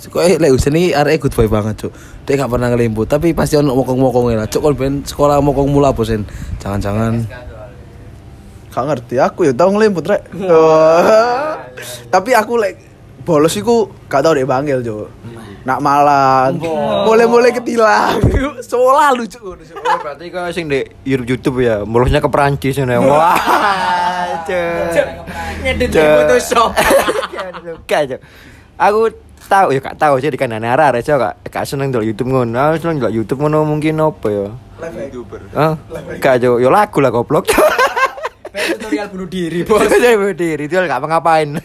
Kok eh lek Husen iki arek good boy banget, Cuk. Dia gak pernah ngelemput, tapi pasti ono mokong-mokongnya lah. Cuk, kon ben sekolah mokong mula apa sen? Jangan-jangan Gak ngerti aku ya tau ngelemput rek. Tapi aku lek bolos iku gak tau deh bangil jo. Nak malan. Boleh-boleh ketilang. Selalu cuk. Oh, berarti kau sing di YouTube ya, mulutnya ke Perancis ya. Wah. Cuk. Ngedit Cuk. di Photoshop. Gak, Cuk. Aku tahu ya gak tahu sih di kanan arah arah cok gak gak seneng dulu YouTube ngono. Aku seneng dulu YouTube ngono mungkin apa ya? YouTuber. Hah? Gak Cuk, ya lagu lah goblok. Tutorial bunuh diri, Bos. Saya berdiri itu gak ngapain.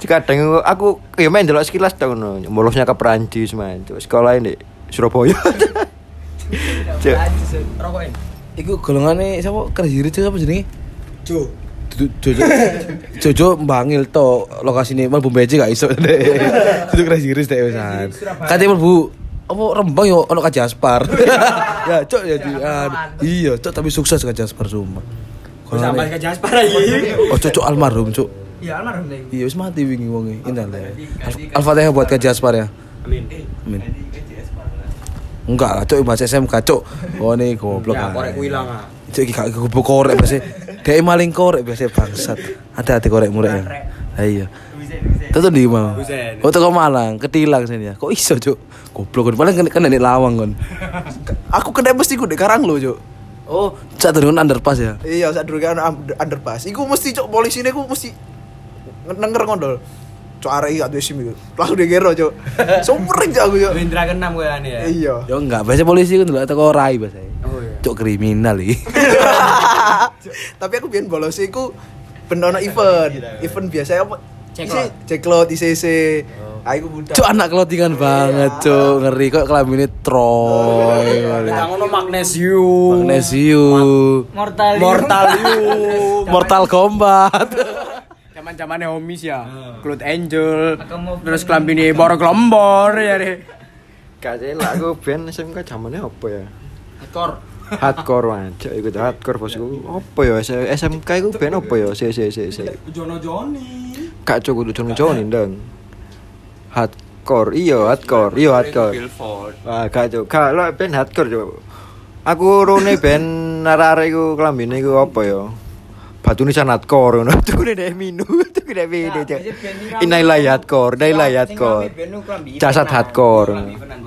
Kadang aku ya main delok sekilas tau ngono. Mulutnya ke Perancis man. Cuk, sekolah ini Surabaya. Cuk. Rokokin. iku golongane sapa kerjiri Cuk apa jenenge? Jo. Jojo Jojo mbangil to lokasine mlebu beje gak iso Itu kerjiri dek wisan. Kate mlebu apa Rembang yo ono Ka Jaspar. ya, Cuk ya di. Iya, Cuk tapi sukses Ka Jaspar sumpah. Sampai ke Jaspar lagi. Oh, Cuk almarhum, Cuk. Iya, almarhum deh. Iya, wis mati wingi wonge. Indah lah. ya. Al- Al-Fatihah buat Ka Jaspar ya. Amin. Amin. Enggak lah, cok bahasa SMK, cok. Oh nih goblok. Ya, korek ku ilang ah. Iki gak goblok korek biasa. Dia maling korek biasa bangsat. Hati-hati korek murek. ya. Iya. Itu tuh di mau. Oh tuh Malang, ketilang sini ya. Kok iso, cok? Goblok kan. Paling kena di lawang kan. Aku kena mesti ku di karang lo jo. Oh, cak turun underpass ya. Iya, saat dulu kan under- underpass. Iku mesti cok polisi ini ku mesti nenger ngondol. Cok arek iki gak duwe SIM iku. Langsung digero cok. Sumring cok aku cok. Indra keenam gue ane ya. Iya. Yo enggak, biasa polisi kan dulu teko rai biasa. Oh iya. Cok kriminal iki. Tapi aku biyen bolos iku ben ono event. Event biasa apa? Ceklot. ICC. Aku budak. Cuk anak clothingan banget, cuk. Ngeri kok kelambine Troy. Kita ngono magnesium. Magnesium. Mortal. Mortalium. Mortal Kombat. Zaman-zamannya homies ya. Cloud Angel. Terus kelambine bor gelombor ya deh. Kasih lah aku band SMK zamannya apa ya? hardcore man cok ikut hardcore bosku apa ya SMK iku ben apa ya? Si si si si. Jono Joni kak cok untuk Jono Joni dong hardcore iya hardcore iya hardcore. Wah kak cok kak lo band hardcore cok aku rune band narare iku klambine iku apa ya? Batu nisan hardcore ngono. Tuku nek minu, tuku nek minu cuk. Inailah hardcore, inailah hardcore. Jasad hardcore.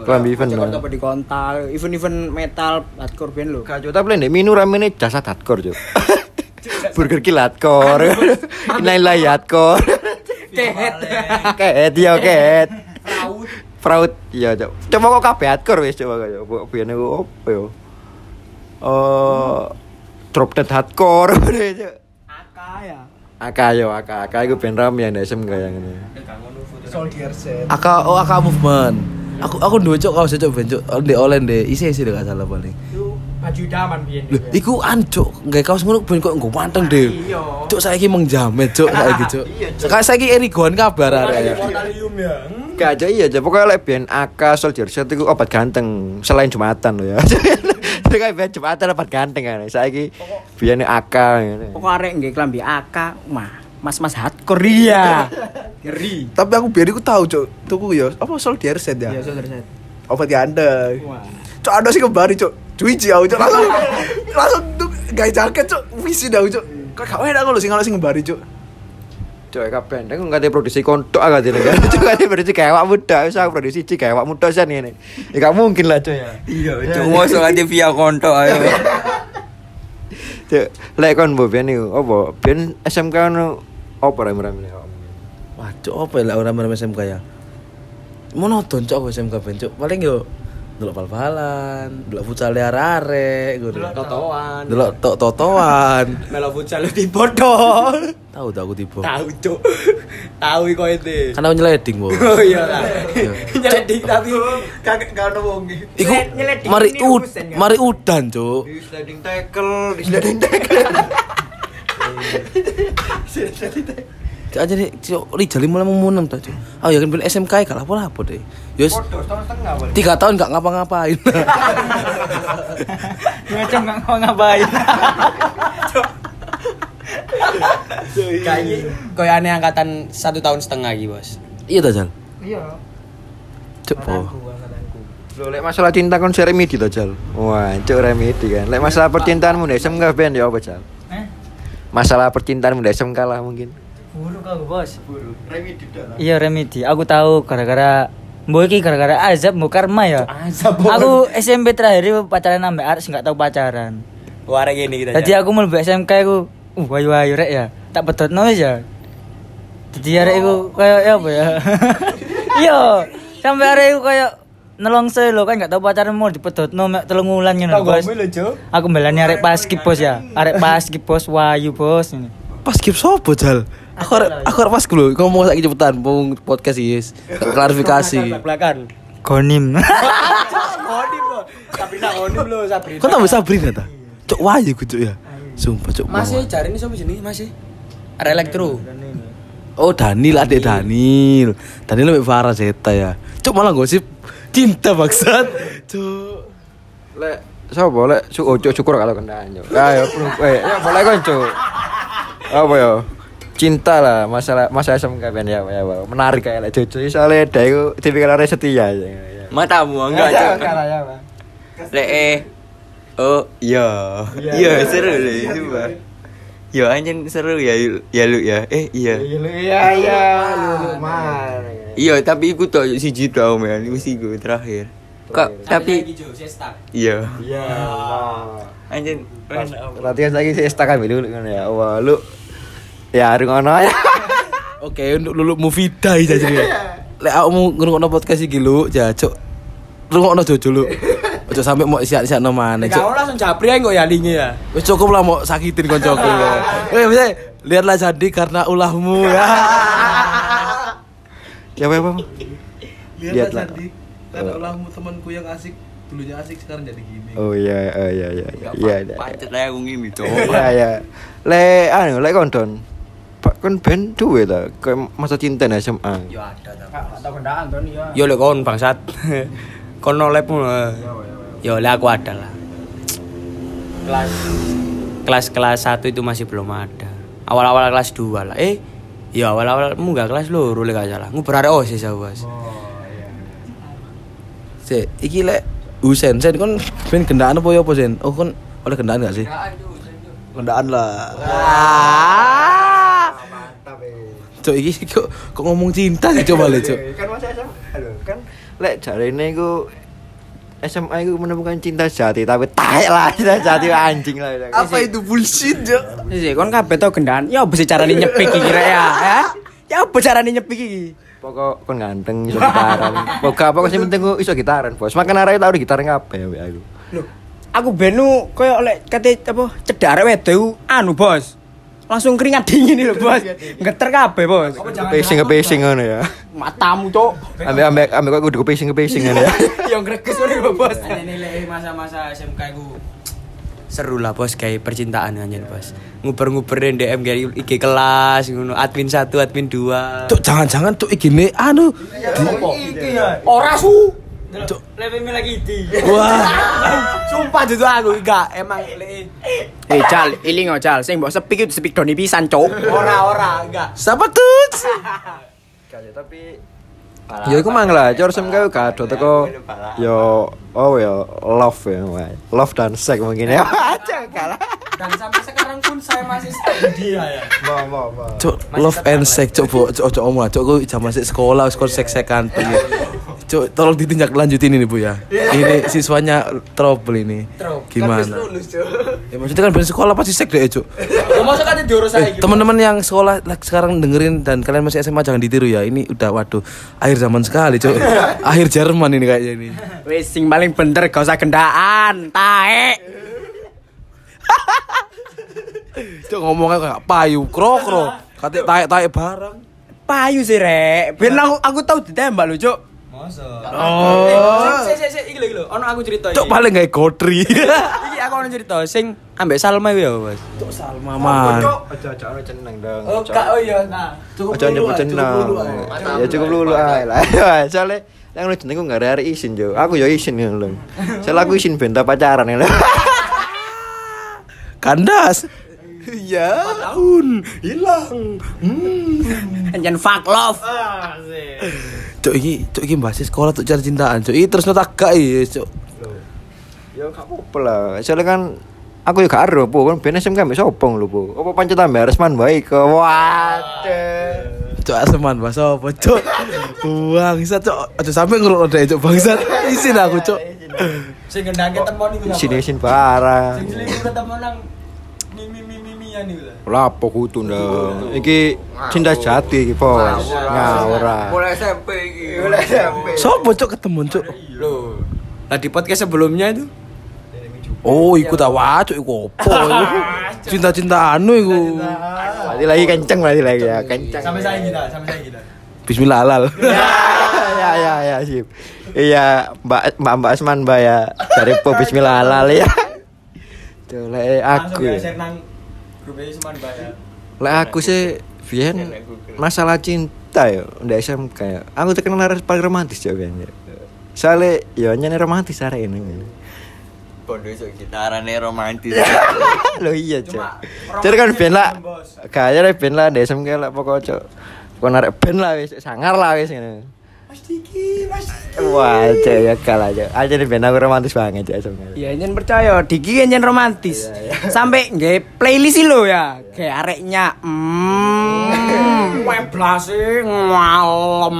Klambi event. Apa di kontak, event-event metal hardcore band lo. Gak tapi nek minu ramene jasad hardcore cuk. Burger Kill hardcore. Inailah hardcore. Kehet. Kehet ya kehet. Fraud. Fraud iya cuk. Coba kok kabeh hardcore wis coba kaya. Biyen apa ya? Eh drop dead hardcore ya. Aka yo aka aka iku band ram yang SM kayak ngene. Soldier set. Aka oh Aka movement. Aku aku duwe cuk kau cuk ben cuk ndek oleh ndek isi isi gak salah paling. Itu baju daman biyen. Lho, iku ancuk, nggae kaos ngono ben kok nggo manteng, Dil. Cuk saiki mengjamet, cuk saiki, cuk. Sekarang saiki Erigon kabar arek ya. Ya. Gak aja iya aja pokoknya lek band AK Soldier Set iku obat ganteng selain Jumatan lo ya. Jadi kayak band Jumatan obat ganteng kan. Saiki biyen AK ngene. Pokok arek nggih klambi Aka, mah mas-mas hardcore iya. Ngeri. Tapi aku biar aku tahu cuk. Tuku ya apa soldier set ya? Ya saudara set. Obat ganteng. Cuk ada sih kembali cuk. Cuci aku cuk langsung langsung tuh gaya jaket cuk. Visi dah cuk. Kok gak enak kalau sing kalau sing kembali cuk. Cok kabeh ndek ngate produksi kontok agak dene kan. Cok ngate produksi kayak awak muda, wis aku produksi cik kayak awak muda san ngene. Ya gak mungkin lah coy ya. Iya, cuma soalnya via konto ayo. Cok lek kon mbok ben iku apa? Ben SMK ono apa rame-rame Wah, cuk apa ya lah orang-orang SMK ya? Monoton aku SMK ben cuk. Paling yo delok bal-balan, delok futsal arek ngono. Totoan. Delok tok totoan. Melo futsal di bodoh. Tahu tak aku tiba. Tahu, Cuk. Tahu iku itu. Kan aku nyeleding, Bo. Oh iya lah. Nyeledik tapi Kagak gak ono wong. Iku Nyeleding mari ud, mari udan, cuk. Di sliding tackle, di sliding tackle. Aja nih, cuk Rijal mulai memunam ta, cuk. Oh ya kan ben SMK gak lapo-lapo deh. Yos. Tiga tahun gak ngapa-ngapain. Macam nggak mau ngapain. Kayaknya koyo aneh angkatan satu tahun setengah lagi, Bos. Iya ta, Jal? Iya. Cuk, po. Lo lek masalah cinta kon si remedi to, Jal. Wah, cuk remedi kan. Lek masalah percintaanmu ndek SMK ben ya apa, Jal? Eh? Masalah percintaanmu ndek SMK lah mungkin. Buruk aku, Bos. Iya, remedi. Aku tahu gara-gara Mbok iki gara-gara azab mbok karma ya. Azab. Aku SMP terakhir itu pacaran ambek arek sing gak tahu pacaran. Wah, arek gini kita. Jadi aku mlebu SMK iku uh wayu-wayu rek ya. Tak bedotno wis ya. Jadi arek iku kayak ya apa ya? Iya, sampai arek iku kayak nelongso lho kan gak tahu pacaran mau dipedotno mek telung wulan ngono Bos. Aku mbelani arek pas bos ya. Arek pas bos wayu bos ini. Pas skip sopo, Jal? Aku aku pas dulu ngomong saiki cepetan, mau podcast yes. Klarifikasi. Belakang. Konim. Kodim lo. Sabrina Kodim lo, Sabrina. Kau tambah Sabrina ta? Cuk wayu ku cuk ya. Sumpah cuk. Masih mau. cari ini siapa sini? Masih. Ada elektro. Oh, Daniel adik Daniel. Daniel lebih Farah Zeta ya. Cuk malah gosip cinta maksud. Cuk. Lek sapa lek su ojo syukur kalau kendaan yo. Ya ya perlu eh ya boleh kan cuk. Apa ya? Cinta lah masalah masa SMK ben ya ya ya. menarik kayak jojo soalnya dia itu tipikal orang setia ya. ya. Matamu enggak, Cuk. ya, Pak. Lek eh. Oh, iya. Iya, seru deh, coba. Yo anjing seru ya ya lu ya. Eh iya. Iya iya lu mana. Iya, tapi iku tok siji tau men, iku sih gue terakhir. Kok tapi iya. Iya. Anjing Latihan lagi sih estakan dulu kan ya. Wah lu ya harus ngono ya. Oke, untuk lulu movie die aja nih. Lek aku mau ngrungokno podcast iki lho, ya cuk. Rungokno jojo lu. Ojo sampe mau siap-siap no mana, cuk. Kau langsung japri aja kok ya lingi ya. Wis cukup lah mau sakitin koncoku. Eh, bisa lihatlah jadi karena ulahmu ya. Ya apa apa? Lihatlah Lihatlah. cantik. Kan ulahmu temanku yang asik dulunya asik sekarang jadi gini. Oh iya oh iya iya iya. Iya. iya. Pacet lah aku ngini cok. Iya iya. Le anu le kondon. Pak kon ben duwe ta kayak masa cinta nih SMA. Yo ada ta. Atau kendaan tuh nih ya. Yo lek kon bangsat. kon no lab Yo lek aku ada lah. Kelas kelas kelas 1 itu masih belum ada. Awal-awal kelas 2 lah. Eh, ya awal-awal munggah kelas loro lek gak salah. Nguber arek OSIS aku, Bos. Si, iki lek Husen, Sen kon ben gendaan apa ya apa Sen? Oh kon oleh gendaan gak sih? Kendaan lah. Cok iki kok kok ngomong cinta sih coba le cok. Kan masa SMA lho, kan lek jarene iku SMA iku menemukan cinta sejati tapi taek lah cinta sejati anjing lah. Apa itu bullshit, Jo? Sih, kon kabeh tau kendaan. Ya apa sih carane nyepik iki kira ya? Ya? Ya apa carane nyepik iki? Pokok kon ganteng iso gitaran. Pokok apa sing penting iso gitaran, Bos. Makan arek tau gitaran kabeh ambek aku. Loh, aku benu koyo oleh kate apa cedak arek wedok anu, Bos. Langsung keringat dingin nih lho, Bos. Geter kabeh, Bos. Pacing ke pacing ngono ya. Matamu, Cok. Ambek ambek ambek kok kudu ke pacing ke pacing ngono ya. Yang greges ngono lho, Bos. Lek masa-masa SMK iku seru lah bos kayak percintaan anjen bos nguber-nguberin DM kayak IG kelas ngono admin satu admin dua Cok jangan-jangan cok iki ne anu. Ora su. Lebih lagi di Wah, Sumpah jutu aku enggak emang le. Eh, Cal, iling oh, Cal. Sing mbok sepik itu sepik doni pisan, Cok. ora ora enggak siapa tuh? tapi Ya iku mang lah, cor SMK gak ada teko yo oh ya love ya, wae. love dan seks mungkin ya. Aja kalah. dan sampai sekarang pun saya masih stay di dia ya Mau mau mau. Cok love and sex cok cok cok omong cok gue zaman masih sekolah sekolah seks sekan Cok tolong ditinjak lanjutin ini bu ya. Ini siswanya trouble ini. Gimana? Ya maksudnya kan bener sekolah pasti seks deh cok. ya masa kan diurus Eh, teman-teman yang sekolah like, sekarang dengerin dan kalian masih SMA jangan ditiru ya. Ini udah waduh akhir zaman sekali cok. akhir Jerman ini kayaknya ini. Wis sing paling bener gak usah gendaan, taek. Cok ngomongnya kayak payu krokro. Kata taek taek barang. Payu sih, Rek. Ben aku aku tahu ditembak lho, Cok. masa Oh. sik sik sik iki lho iki lho ono aku cerita Cok paling kayak godri. iki aku ono cerita sing ambek Salma iku ya bos Cok Salma man. Aja aja ono ceneng dong. oh gak oh iya nah Aja nyebut ceneng. Ya cukup lulu ae lah. Soale yang lu jeneng ku gak ada hari isin jo. Aku yo isin ngono lho. Soale aku isin benta pacaran ya lho. Kandas. Ya. Tahun hilang. Hmm. Anjen fuck love. Cok iki, cok iki bahas sekolah tuh cari cintaan. Cok iki terus notak gak iya, cok. Ya gak apa-apa lah. Soale kan aku juga ero po kan ben SMK mbek sopong lho po. Apa pancet tambah resman baik ke. Waduh. Cok aseman bahas apa, cok. Bangsat, cok. Aja sampe ngerokok deh, cok bangsat. Isin aku, cok. sing gendang ketemu niku Isin isin parah. sing selingkuh ketemu nang mimi mimi mimian niku lho Lapo kutu ndang. Iki cinta jati iki, Bos. Ngawur. Mulai SMP iki. Mulai SMP. Sopo cok ketemu, cok. lho lah di podcast sebelumnya itu Oh, iku tak wacuk iku opo. Cinta-cinta anu iku. Berarti lagi kenceng berarti lagi ya, kenceng. sampai saya kita sampai saya kita Bismillah halal. ya ya ya sip. Iya, Mbak Mbak Mbak Asman Mbak ya dari Po Bismillah halal ya. Tuh lek aku. langsung ya. ya bayar Lek aku sih Vian masalah cinta ya ndak SMK ya. Aku terkenal arek paling romantis ya Vian. ya. Soalnya ya nyanyi romantis arek ini. Bondo iso gitarane romantis. Lo iya, Cok. Jadi kan ben lah. Kayaknya ben lah ndek SMK lah pokok, Cok. Kon arek ben lah wis sangar lah wis ngene. Mas Diki Mas Wah, Cok ya kalah, Cok. Aja nih ben aku romantis banget, Cok SMK. Ya nyen percaya, Diki nyen romantis. Sampai nggak playlist lo ya, kayak areknya. Hmm. Weblase ngalem.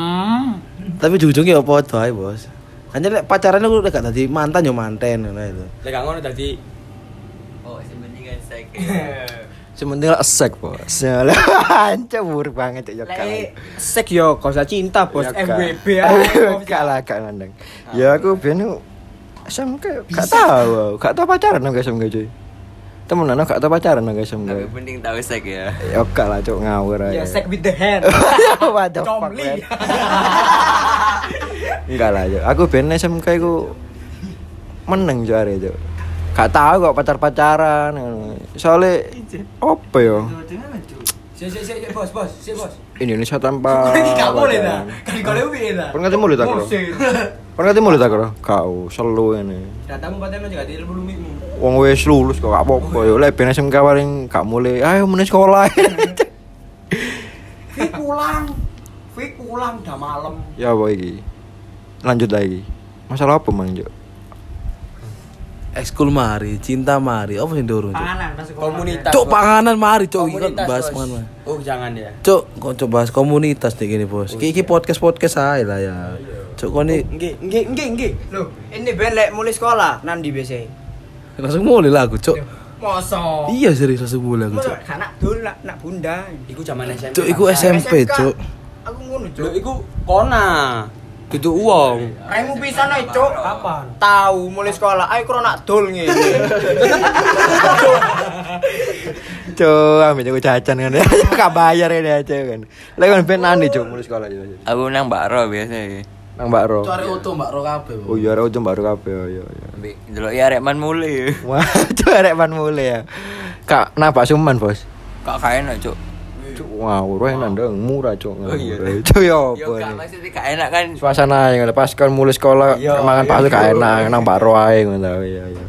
Tapi ujung-ujungnya apa tuh ae, Bos. Hanya lek pacaran aku udah gak tadi mantan yo manten ngono itu. lek gak ngono dadi Oh, sebenarnya kan saya Sementing lah esek, Bos. Lah, cembur banget, Cok. Ya. Lek sek yo kau usah cinta bos Ya, Kak. aja. Kalah, kak mandang. Ya aku ben SMK gak tahu, gak tahu pacaran nang SMK, cuy. Temenan aku gak tau pacaran aku SMK. Tapi penting tahu sek ya. Ya gak lah cok ngawur aja. Ya sek with the hand. What the fuck? Enggak lah, Cok. Aku ben SMK iku meneng are, Cok. Gak tahu kok pacar-pacaran. Soalnya apa ya? Bos bos, si bos. Indonesia tanpa Gak boleh dah. piye dah. Pernah ketemu lu tak? Pernah ketemu lu tak kro? Kau selalu ini. Datamu katanya juga tidak perlu mikmu. Wong wis lulus kok gak apa-apa yo. Lek ben SMK paling gak mulai. Ayo meneh sekolah. Fik pulang. Fik pulang udah malam. ya apa iki? Lanjut lagi. Masalah apa mang, Cok? Ekskul mari, cinta mari. Apa durung, Cuk? Panganan. Komunitas. Cuk, Bos. panganan mari, Cuk. Iki kan Komunitas, bahas Bos. panganan. Oh, jangan ya. Cuk, kok coba bahas komunitas nih gini, Bos. Iki iki podcast-podcast ae lah ya. Cuk, kok ini Nggih, nggih, nggih, nggih. Loh, ini ben lek mulai sekolah nang di BC. langsung mulai lah aku, Cuk. Mosok. Iya serius langsung mulai aku, Cuk. Anak dul nak nak bunda. Iku zaman SMP. Cuk, iku SMP, Cuk. Aku ngono, Lho, Cuk. iku kona. Dudu uang. Raimu pisan ae, Cuk. Kapan? Tahu mulai sekolah. Ayo kro nak dul ngene. Cuk, ambil jago jajan kan. Gak bayar ini aja kan. Lek kan ben nani Cuk mulai sekolah yo. Aku nang Mbak Ro biasa ya. Nang Mbak Ro. Cari oto Mbak Ro kabeh. Oh iya, Ro jam baru kabeh yo yo. yo. Mbek delok ya arek man mulai. Wah, Cuk arek pan mulai ya. Kak, napa suman, Bos? Kok kae enak, Cuk. Cuk, wow, roh enak ndang murah Cuk. Oh, iya. Cuk yo Yo apa maksudnya gak enak kan. Suasana yang pas kan mulai sekolah mangan bakso gak enak nang Mbak Ro ae ngono iya iya.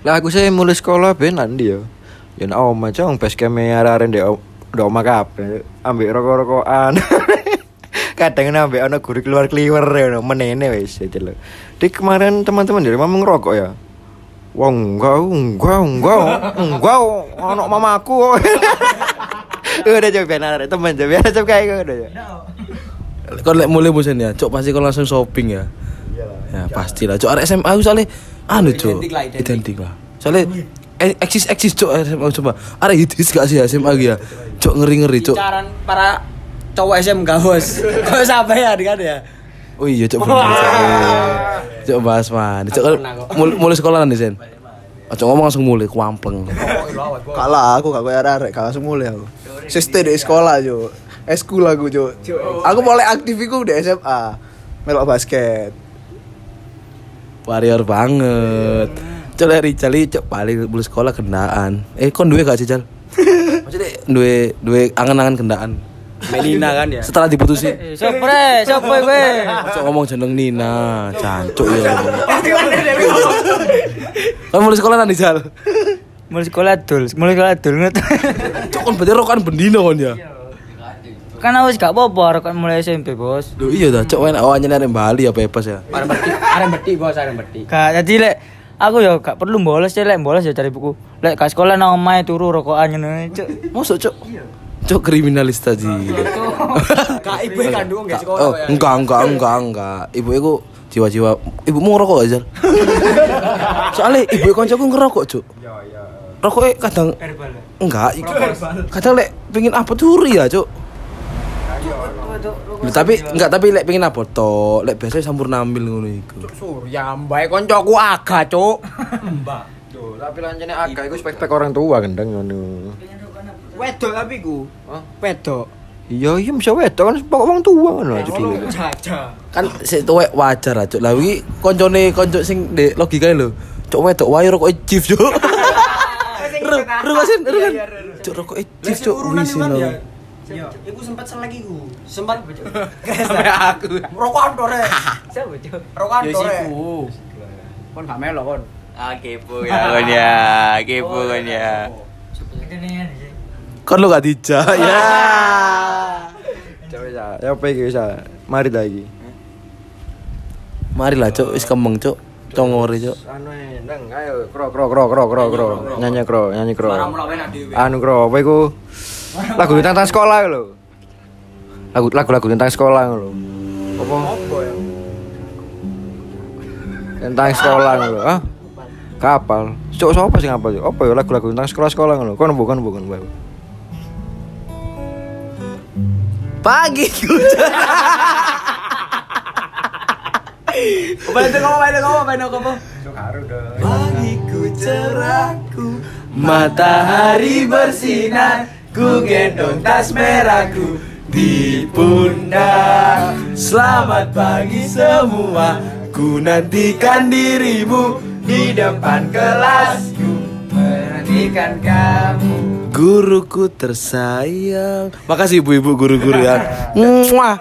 Lah aku sih mulai sekolah ben nanti yo. Ya nak omah cong base camp arek-arek ndek om- ndek omah kabeh. Ambek rokok-rokokan. Kadang nambah ana guru keluar-keluar ngono menene wis aja lho. Di kemarin teman-teman dari mama ngerokok ya. Wah enggak, enggak, enggak, enggak, anak mamaku. udah coba benar teman coba biar coba kayak gitu udah ya. Kon lek mulai musim ya, Cuk pasti kon langsung shopping ya. Ya pastilah, Cuk arek SMA aku soalnya anu, Cuk. Identik lah, lah. Soalnya eh, eksis eksis Cuk SMA coba. Arek hitis gak sih SMA ya? Cuk ngeri-ngeri, Cuk. Bicaran para cowok SMK, Bos. Kok sampai ya kan ya? Oh iya, bener, Cuk. Cuk bahas mana? Mul- mulai sekolah nanti, Sen. Ojo ngomong langsung mulai kuampleng. Kalah aku gak kayak arek, gak langsung mulai aku. Siste di sekolah jo. Eskul aku jo. Aku mulai aktif iku di SMA. Melok basket. Warrior banget. Rijal iki, Cuk paling mulai sekolah kendaan. Eh kon duwe gak sih, Jal? Maksudnya duwe duwe angan-angan kendaan. Melina kan ya. Setelah diputusin. Sopre, sopo kowe? Cok ngomong jeneng Nina, cancuk ya. Kan mulai sekolah nanti Jal. Mulai sekolah dul, mulai sekolah dul. Cok kan berarti rokan bendino kan ya. Kan aku wis gak apa-apa kan mulai SMP, Bos. Loh iya dah, cok main awalnya dari Bali apa bebas ya. Arem beti, arem beti, Bos, arem beti. Gak jadi lek aku ya gak perlu bolos ya lek bolos ya cari buku. Lek gak sekolah nang omahe turu rokokan ngono, Cuk. Masuk cok. Cok kriminalis tadi. Kak ibu kandung enggak Oh, sekolah ya. enggak, enggak, enggak, enggak. Ibu aku jiwa-jiwa. Ibu mau ngerokok gak, Jal? Soalnya ibu koncoku ngerokok, Cuk. Rokoknya kadang enggak, iku- kadang lek pengen apa turi ya, Cuk. Loh, tapi enggak tapi lek pengen apa to, lek biasanya sampur nambil ngono iku. Surya mbak koncoku aga, Cuk. Tuh, tapi lancene agak iku spek-spek orang tua gendeng ngono. Wedok tapi ku. Wedok. Iya, iya bisa wedok kan pokok wong tua ngono aja dulu. Jaja. Kan sik tuwek wajar lah, Cuk. Lah iki koncone konco sing ndek logikae lho. Cuk wedok wae rokok chief, Cuk. Ru, ru kasin, ru kan. Cuk rokok chief, Cuk. Wisin kan ya. lho. Iya, iku sempat selek iku. Sempat Sampai aku. rokokan tore. Siapa, Cuk? Rokokan Ya tore. siku. Kon gak melo kon. Ah kepo ya kon ya, kepo kon ya. Kan lo gak dijak ya. Coba ya, ya apa iki bisa? Mari lagi. Mari lah, Cuk. Wis kemeng, Cuk. Congore, Cuk. Anu ayo kro kro kro kro kro kro. Nyanyi kro, nyanyi kro. Anu kro, apa iku? Lagu tentang sekolah lho. Lagu lagu lagu tentang sekolah lho. Apa? ya? Tentang sekolah lho. Ah? Kapal. Cuk sapa sing apal? Apa ya lagu-lagu tentang sekolah-sekolah lho. Kon bukan bukan. bukan. Pagi ngomong, balik ngomong. Pagiku cerahku Matahari bersinar. Ku gendong tas merahku di pundak. Selamat pagi semua. Ku nantikan dirimu di depan kelasku. Menantikan kamu Guruku tersayang Makasih ibu-ibu guru-guru ya Muah.